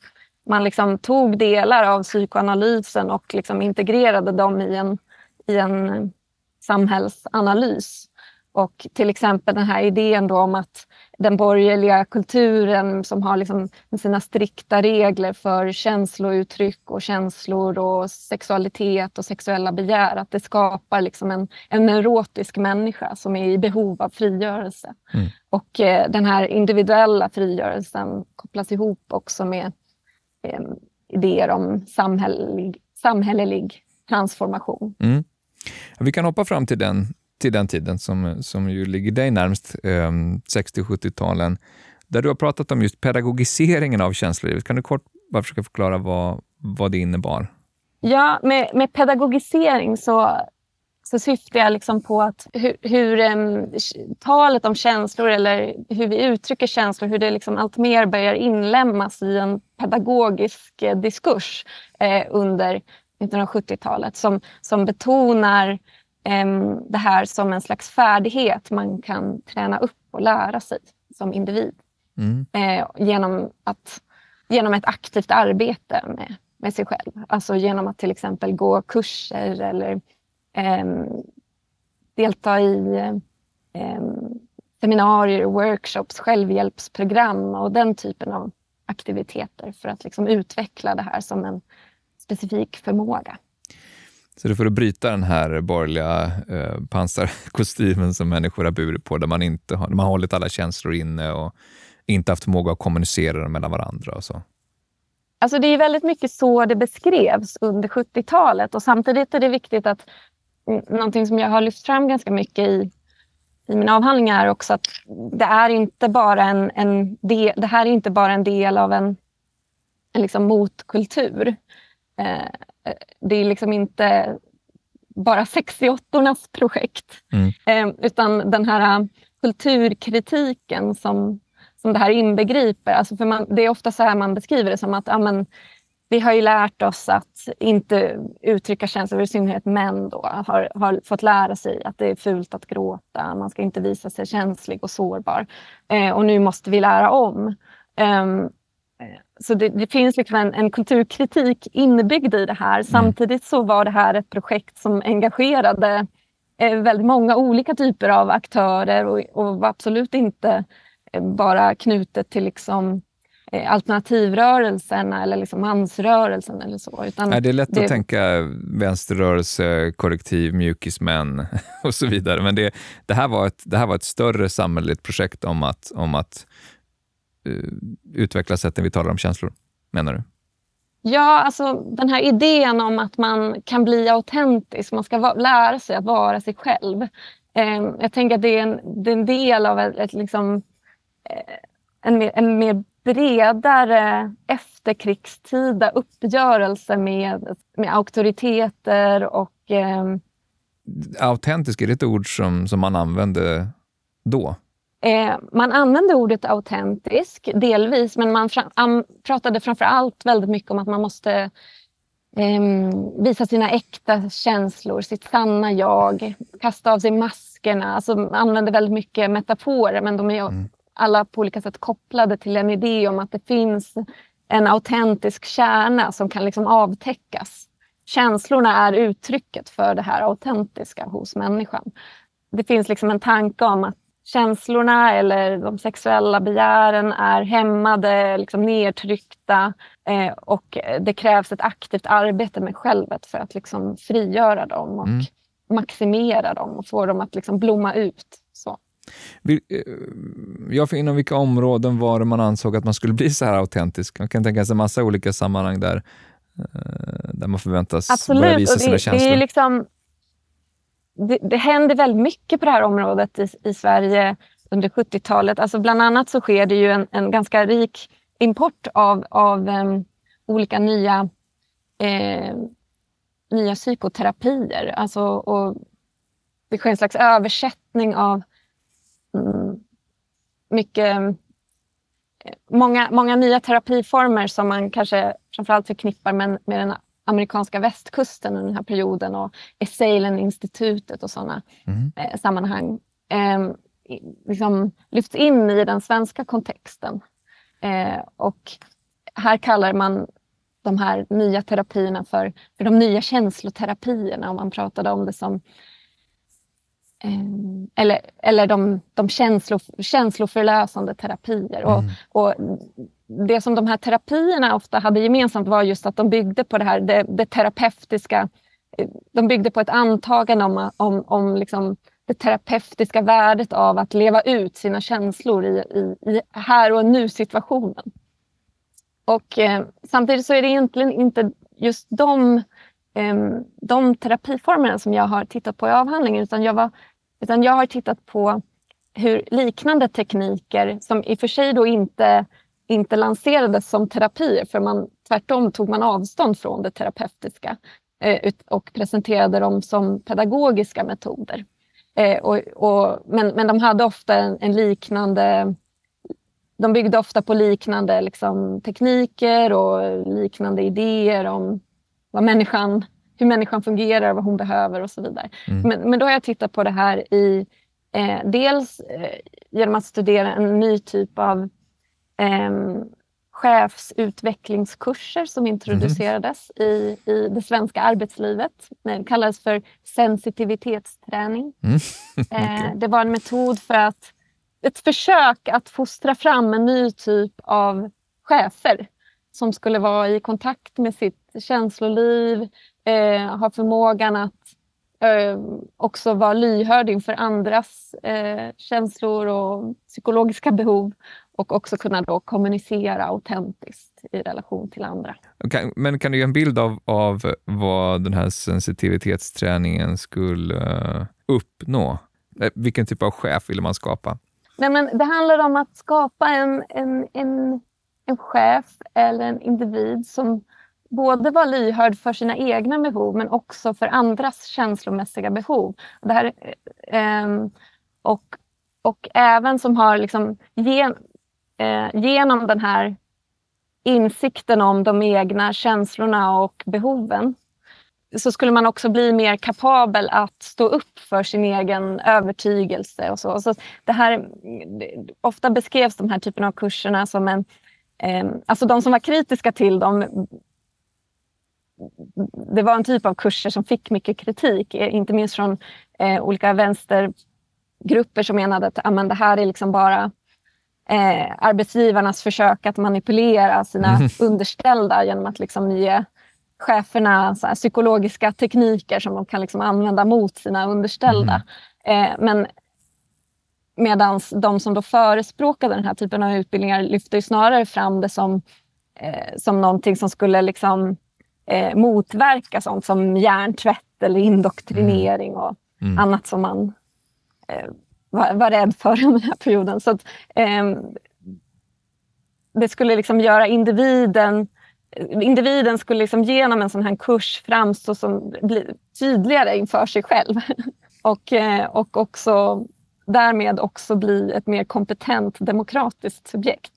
man liksom tog delar av psykoanalysen och liksom integrerade dem i en, i en samhällsanalys. Och till exempel den här idén om att den borgerliga kulturen som har liksom sina strikta regler för känslouttryck och känslor och sexualitet och sexuella begär, att det skapar liksom en, en neurotisk människa som är i behov av frigörelse. Mm. Och eh, den här individuella frigörelsen kopplas ihop också med eh, idéer om samhällelig, samhällelig transformation. Mm. Vi kan hoppa fram till den till den tiden som, som ju ligger dig närmst, eh, 60-70-talen, där du har pratat om just pedagogiseringen av känslolivet. Kan du kort bara försöka förklara vad, vad det innebar? Ja, med, med pedagogisering så, så syftar jag liksom på att hur, hur um, talet om känslor eller hur vi uttrycker känslor, hur det liksom allt mer börjar inlämnas i en pedagogisk eh, diskurs eh, under 1970-talet som, som betonar det här som en slags färdighet man kan träna upp och lära sig som individ. Mm. Eh, genom, att, genom ett aktivt arbete med, med sig själv. Alltså genom att till exempel gå kurser eller eh, delta i eh, seminarier, workshops, självhjälpsprogram och den typen av aktiviteter för att liksom utveckla det här som en specifik förmåga. Så det får att bryta den här borgerliga eh, pansarkostymen som människor har burit på, där man inte har, man har hållit alla känslor inne och inte haft förmåga att kommunicera dem mellan varandra. Och så. Alltså det är väldigt mycket så det beskrevs under 70-talet och samtidigt är det viktigt att någonting som jag har lyft fram ganska mycket i, i min avhandling är också att det är inte bara en, en del, det här är inte bara en del av en, en liksom motkultur. Eh, det är liksom inte bara 68ornas projekt, mm. eh, utan den här äh, kulturkritiken som, som det här inbegriper. Alltså för man, det är ofta så här man beskriver det som att ja, men, vi har ju lärt oss att inte uttrycka känslor, i synnerhet män då, har, har fått lära sig att det är fult att gråta, man ska inte visa sig känslig och sårbar. Eh, och nu måste vi lära om. Um, så det, det finns liksom en, en, kulturkritik inbyggd i det här. Mm. Samtidigt så var det här ett projekt som engagerade eh, väldigt många olika typer av aktörer och, och var absolut inte eh, bara knutet till liksom, alternativrörelsen eller liksom mansrörelsen eller så. Utan Nej, det är lätt det... att tänka vänsterrörelse, korrektiv, mjukismän och så vidare. Men det, det, här var ett, det här var ett större samhälleligt projekt om att, om att Eh, utveckla sättet vi talar om känslor, menar du? Ja, alltså den här idén om att man kan bli autentisk, man ska lära sig att vara sig själv. Eh, jag tänker att det är en, det är en del av ett, ett liksom, eh, en, mer, en mer bredare efterkrigstida uppgörelse med, med auktoriteter och... Eh... Autentisk, är det ett ord som, som man använde då? Eh, man använde ordet autentisk delvis, men man fram, pratade framför allt väldigt mycket om att man måste eh, visa sina äkta känslor, sitt sanna jag, kasta av sig maskerna. Alltså, man använde väldigt mycket metaforer, men de är mm. Alla på olika sätt kopplade till en idé om att det finns en autentisk kärna som kan liksom avtäckas. Känslorna är uttrycket för det här autentiska hos människan. Det finns liksom en tanke om att känslorna eller de sexuella begären är hämmade, liksom nedtryckta eh, och det krävs ett aktivt arbete med självet för att liksom frigöra dem och mm. maximera dem och få dem att liksom blomma ut. Eh, ja, för inom vilka områden var det man ansåg att man skulle bli så här autentisk? Man kan tänka sig en massa olika sammanhang där, eh, där man förväntas Absolut, börja visa det, sina känslor. Det är liksom det, det händer väldigt mycket på det här området i, i Sverige under 70-talet. Alltså bland annat så sker det ju en, en ganska rik import av, av um, olika nya eh, nya psykoterapier. Alltså, och det sker en slags översättning av mycket många, många nya terapiformer som man kanske framförallt förknippar med, med den amerikanska västkusten under den här perioden och Esalen-institutet och sådana mm. eh, sammanhang eh, liksom lyfts in i den svenska kontexten. Eh, och här kallar man de här nya terapierna för, för de nya känsloterapierna. Om man pratade om det som eller, eller de, de känslo, känsloförlösande terapier. Och, mm. och det som de här terapierna ofta hade gemensamt var just att de byggde på det här det, det terapeutiska. De byggde på ett antagande om, om, om liksom det terapeutiska värdet av att leva ut sina känslor i, i, i här och nu-situationen. Och eh, samtidigt så är det egentligen inte just de Ehm, de terapiformerna som jag har tittat på i avhandlingen utan jag, var, utan jag har tittat på hur liknande tekniker som i och för sig då inte, inte lanserades som terapier för man, tvärtom tog man avstånd från det terapeutiska eh, och presenterade dem som pedagogiska metoder. Eh, och, och, men, men de hade ofta en, en liknande de byggde ofta på liknande liksom, tekniker och liknande idéer om vad människan, hur människan fungerar, vad hon behöver och så vidare. Mm. Men, men då har jag tittat på det här i eh, dels eh, genom att studera en ny typ av eh, chefsutvecklingskurser som introducerades mm. i, i det svenska arbetslivet. Det kallades för sensitivitetsträning. Mm. okay. eh, det var en metod för att ett försök att fostra fram en ny typ av chefer som skulle vara i kontakt med sitt känsloliv, eh, ha förmågan att eh, också vara lyhörd inför andras eh, känslor och psykologiska behov och också kunna då kommunicera autentiskt i relation till andra. Kan, men kan du ge en bild av, av vad den här sensitivitetsträningen skulle uh, uppnå? Eh, vilken typ av chef vill man skapa? Nej, men det handlar om att skapa en, en, en, en chef eller en individ som både vara lyhörd för sina egna behov men också för andras känslomässiga behov. Det här, eh, och, och även som har liksom, gen, eh, genom den här insikten om de egna känslorna och behoven så skulle man också bli mer kapabel att stå upp för sin egen övertygelse. och så. så det här, ofta beskrevs de här typen av kurserna som en eh, Alltså de som var kritiska till dem det var en typ av kurser som fick mycket kritik, eh, inte minst från eh, olika vänstergrupper som menade att amen, det här är liksom bara eh, arbetsgivarnas försök att manipulera sina mm. underställda genom att liksom ge cheferna så här, psykologiska tekniker som de kan liksom använda mot sina underställda. Mm. Eh, men medan de som då förespråkade den här typen av utbildningar lyfte snarare fram det som, eh, som någonting som skulle liksom eh, motverka sånt som hjärntvätt eller indoktrinering och mm. annat som man eh, var, var rädd för under den här perioden. Så att, eh, det skulle liksom göra individen Individen skulle liksom genom en sån här kurs framstå som tydligare inför sig själv och, eh, och också därmed också bli ett mer kompetent demokratiskt subjekt.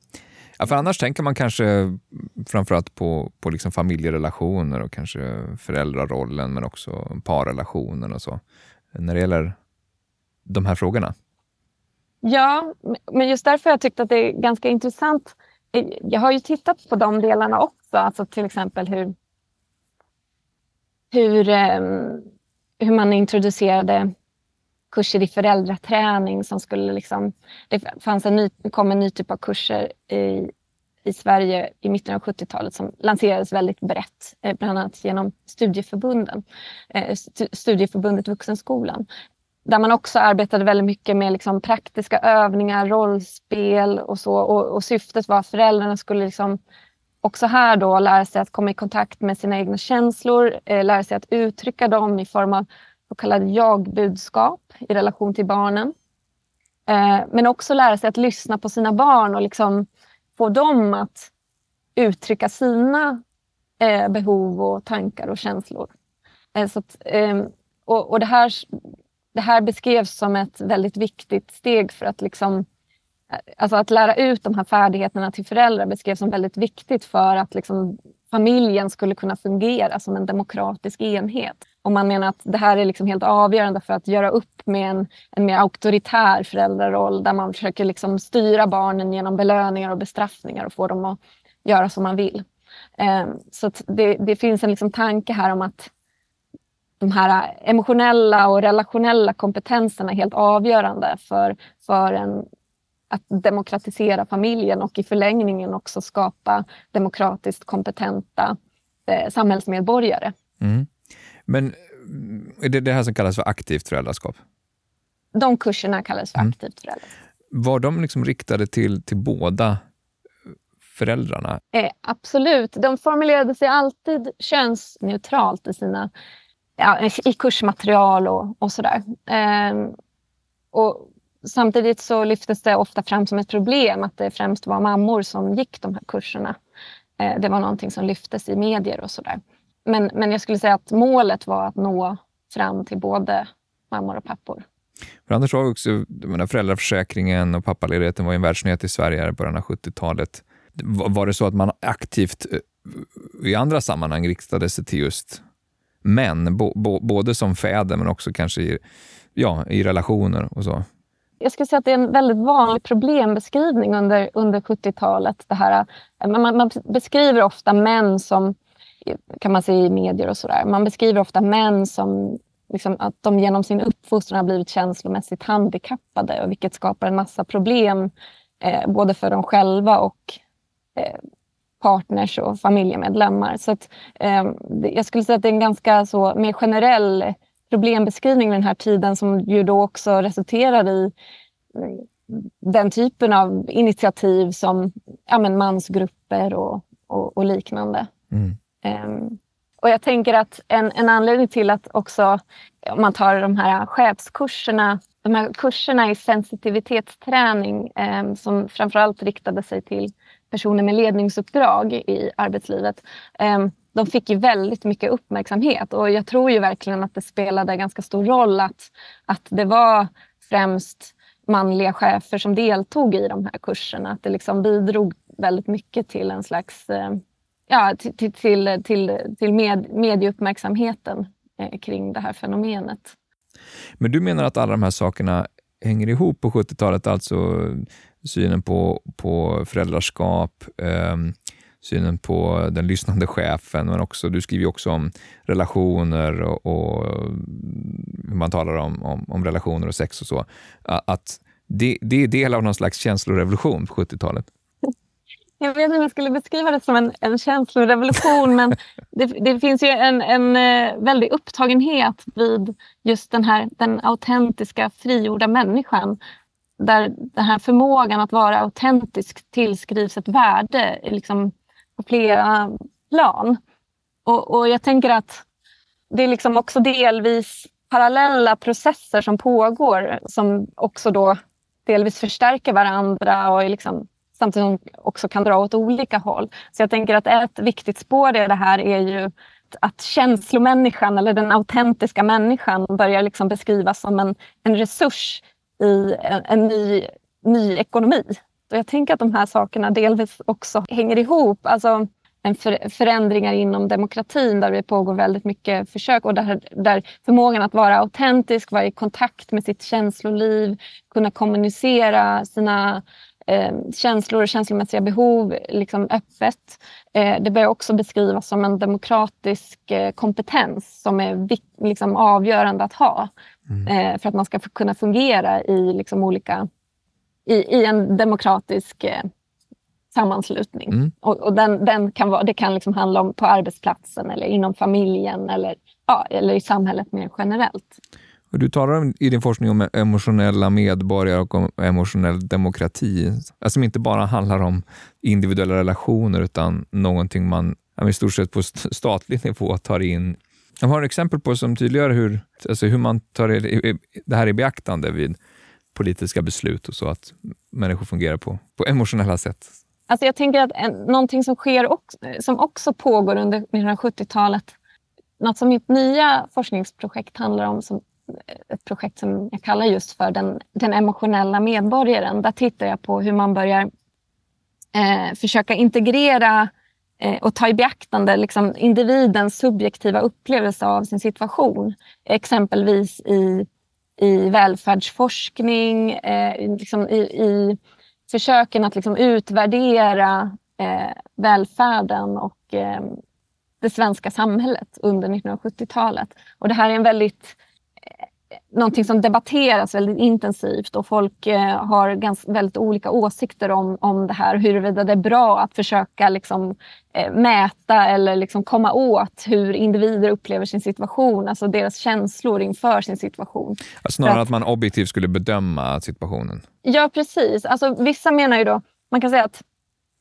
Ja, för annars tänker man kanske framförallt på, på liksom familjerelationer och kanske föräldrarollen men också parrelationen och så. När det gäller de här frågorna. Ja, men just därför har jag tyckt att det är ganska intressant. Jag har ju tittat på de delarna också, alltså till exempel hur, hur, ehm, hur man introducerade kurser i föräldraträning som skulle liksom... Det fanns en ny, kom en ny typ av kurser i, i Sverige i mitten av 70-talet som lanserades väldigt brett, eh, bland annat genom studieförbunden. Eh, studieförbundet Vuxenskolan. Där man också arbetade väldigt mycket med liksom praktiska övningar, rollspel och så. Och, och syftet var att föräldrarna skulle liksom också här då lära sig att komma i kontakt med sina egna känslor, eh, lära sig att uttrycka dem i form av så kallade jag-budskap i relation till barnen. Eh, men också lära sig att lyssna på sina barn och liksom få dem att uttrycka sina eh, behov och tankar och känslor. Eh, så att, ehm, och det, här, det här beskrevs som ett väldigt viktigt steg för att liksom Alltså att lära ut de här färdigheterna till föräldrar beskrevs som väldigt viktigt för att liksom familjen skulle kunna fungera som en demokratisk enhet. Och man menar att det här är liksom helt avgörande för att göra upp med en, en mer auktoritär föräldraroll där man försöker liksom styra barnen genom belöningar och bestraffningar och få dem att göra som man vill. Eh, så det, det, finns en liksom tanke här om att de här emotionella och relationella kompetenserna är helt avgörande för, för en, att demokratisera familjen och i förlängningen också skapa demokratiskt kompetenta eh, samhällsmedborgare. Mm. Men är det det här som kallas för aktivt föräldraskap? De kurserna kallas för mm. aktivt föräldraskap. Var de liksom riktade till, till båda föräldrarna? Eh, absolut. De formulerade sig alltid könsneutralt i, sina, ja, i kursmaterial och, och sådär. Eh, och samtidigt så lyftes det ofta fram som ett problem att det främst var mammor som gick de här kurserna. Eh, det var någonting som lyftes i medier och sådär. Men, men jag skulle säga att målet var att nå fram till både mammor och pappor. För Anders sa också, menar, föräldraförsäkringen och pappaledigheten var en världsnyhet i Sverige i början av 70-talet. Var det så att man aktivt eh, i andra sammanhang riktade sig till just män, bo, bo, både som fäder men också kanske i, ja, i relationer och så? Jag skulle säga att det är en väldigt vanlig problembeskrivning under, under 70-talet. man, man beskriver ofta män som kan man se i medier och sådär. Man beskriver ofta män som liksom, att de genom sin uppfostran har blivit känslomässigt handikappade, och vilket skapar en massa problem eh, både för dem själva och eh, partners och familjemedlemmar. Så att, eh, jag skulle säga att det är en ganska så mer generell problembeskrivning vid den här tiden som ju då också resulterar i mm, den typen av initiativ som ja, men mansgrupper och, och, och liknande. Mm. Um, och jag tänker att en, en anledning till att också, om man tar de här chefskurserna, de här kurserna i sensitivitetsträning um, som framförallt riktade sig till personer med ledningsuppdrag i arbetslivet. Um, de fick ju väldigt mycket uppmärksamhet och jag tror ju verkligen att det spelade ganska stor roll att, att det var främst manliga chefer som deltog i de här kurserna. Att det liksom bidrog väldigt mycket till en slags ja, till, till, till, till med, medieuppmärksamheten eh, kring det här fenomenet. Men du menar att alla de här sakerna hänger ihop på 70-talet, alltså synen på, på föräldraskap, eh, synen på den lyssnande chefen, men också, du skriver också om relationer och, och hur man talar om, om, om, relationer och sex och så. Att det, det är del av någon slags känslorevolution på 70-talet. Jag vet inte om jag skulle beskriva det som en, en känslorevolution men det, det, finns ju en, en eh, väldig upptagenhet vid just den här den autentiska frigjorda människan. Där den här förmågan att vara autentisk tillskrivs ett värde liksom, på flera plan. Och, och jag tänker att det är liksom också delvis parallella processer som pågår som också då delvis förstärker varandra och liksom samtidigt som de också kan dra åt olika håll. Så jag tänker att ett viktigt spår i det här är ju att känslomänniskan eller den autentiska människan börjar liksom beskrivas som en, en resurs i en, en ny, ny ekonomi. Och jag tänker att de här sakerna delvis också hänger ihop. Alltså en för, förändringar inom demokratin där det pågår väldigt mycket försök och där, där förmågan att vara autentisk, vara i kontakt med sitt känsloliv, kunna kommunicera sina eh, känslor och känslomässiga behov liksom öppet. Eh, det börjar också beskrivas som en demokratisk eh, kompetens som är liksom, avgörande att ha mm. För att man ska kunna fungera i liksom, olika i, i en demokratisk sammanslutning. Mm. Och, och den, den, kan vara, det kan liksom handla om på arbetsplatsen eller inom familjen eller, ja, eller i samhället mer generellt. Du talar i din forskning om e- emotionella medborgare och om emotionell demokrati, alltså som inte bara handlar om individuella relationer utan någonting man i stort sett på statlig nivå tar in. Jag har ett exempel på som tydliggör hur, alltså hur man tar det här i beaktande vid politiska beslut och så, att människor fungerar på, på emotionella sätt. Alltså jag tänker att en, någonting som sker också, som också pågår under 1970-talet, något som mitt nya forskningsprojekt handlar om, som ett projekt som jag kallar just för den, den emotionella medborgaren. Där tittar jag på hur man börjar eh, försöka integrera eh, och ta i beaktande liksom, individens subjektiva upplevelse av sin situation. Exempelvis i, i välfärdsforskning, eh, liksom i, i försöken att liksom utvärdera eh, välfärden och eh, det svenska samhället under 1970-talet. Och det här är en väldigt någonting som debatteras väldigt intensivt och folk eh, har ganska, väldigt olika åsikter om, om det här. Huruvida det är bra att försöka liksom, eh, mäta eller liksom komma åt hur individer upplever sin situation, alltså deras känslor inför sin situation. Snarare att, att, man objektivt skulle bedöma situationen? Ja, precis. Alltså, vissa menar ju då, man kan säga att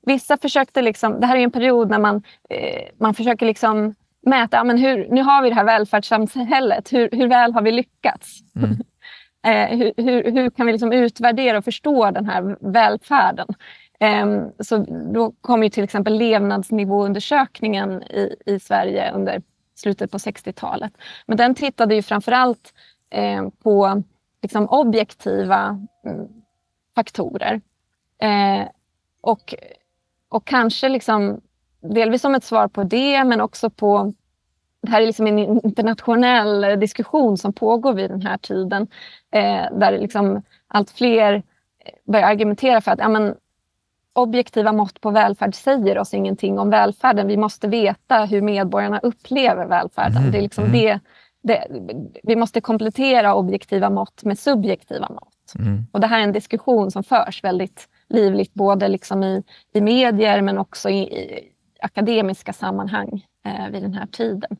vissa försökte, liksom, det här är en period när man, eh, man försöker liksom mäta, men hur, nu har vi det här välfärdssamhället, hur, hur väl har vi lyckats? Mm. eh, hur, hur, hur, kan vi liksom utvärdera och förstå den här välfärden? Eh, så då kom ju till exempel levnadsnivåundersökningen i, i Sverige under slutet på 60-talet. Men den tittade ju framförallt eh, på liksom objektiva mm, faktorer. Eh, och, och kanske liksom delvis som ett svar på det, men också på... Det här är liksom en internationell diskussion som pågår vid den här tiden, eh, där liksom allt fler börjar argumentera för att ja, men, objektiva mått på välfärd säger oss ingenting om välfärden. Vi måste veta hur medborgarna upplever välfärden. Mm. Det är liksom mm. det, det, vi måste komplettera objektiva mått med subjektiva mått. Mm. Och det här är en diskussion som förs väldigt livligt, både liksom i, i medier men också i, i akademiska sammanhang eh, vid den här tiden.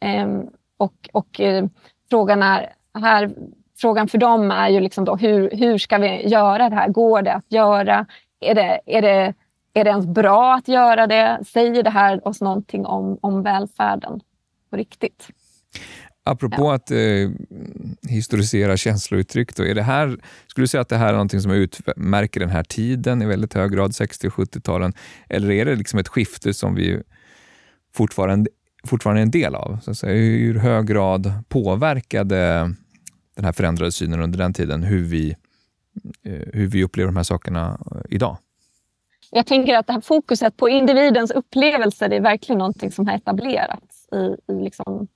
Eh, och och eh, frågan, är, här, frågan för dem är ju liksom då, hur, hur ska vi göra det här? Går det att göra? Är det, är det, är det ens bra att göra det? Säger det här oss någonting om, om välfärden på riktigt? Apropå ja. att eh, historisera känslouttryck, då, är det här, skulle du säga att det här är något som utmärker den här tiden i väldigt hög grad, 60 och 70-talen? Eller är det liksom ett skifte som vi fortfarande, fortfarande är en del av? Så att säga, hur hög grad påverkade den här förändrade synen under den tiden hur vi, eh, hur vi upplever de här sakerna idag? Jag tänker att det här fokuset på individens upplevelser är verkligen någonting som har etablerats i, i liksom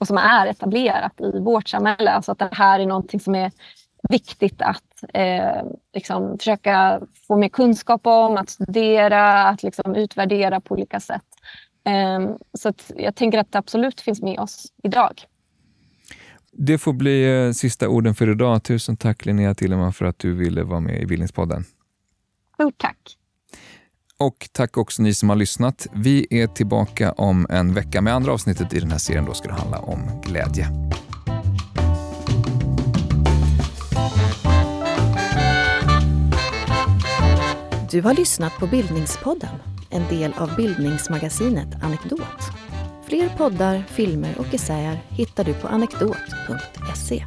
och som är etablerat i vårt samhälle. Alltså att det här är någonting som är viktigt att eh, liksom försöka få mer kunskap om, att studera, att liksom utvärdera på olika sätt. Eh, så jag tänker att det absolut finns med oss idag. Det får bli eh, sista orden för idag. Tusen tack Linnea Tilleman för att du ville vara med i Bildningspodden. Stort tack. Och tack också ni som har lyssnat. Vi är tillbaka om en vecka med andra avsnittet i den här serien. Då ska det handla om glädje. Du har lyssnat på Bildningspodden, en del av bildningsmagasinet Anekdot. Fler poddar, filmer och essäer hittar du på anekdot.se.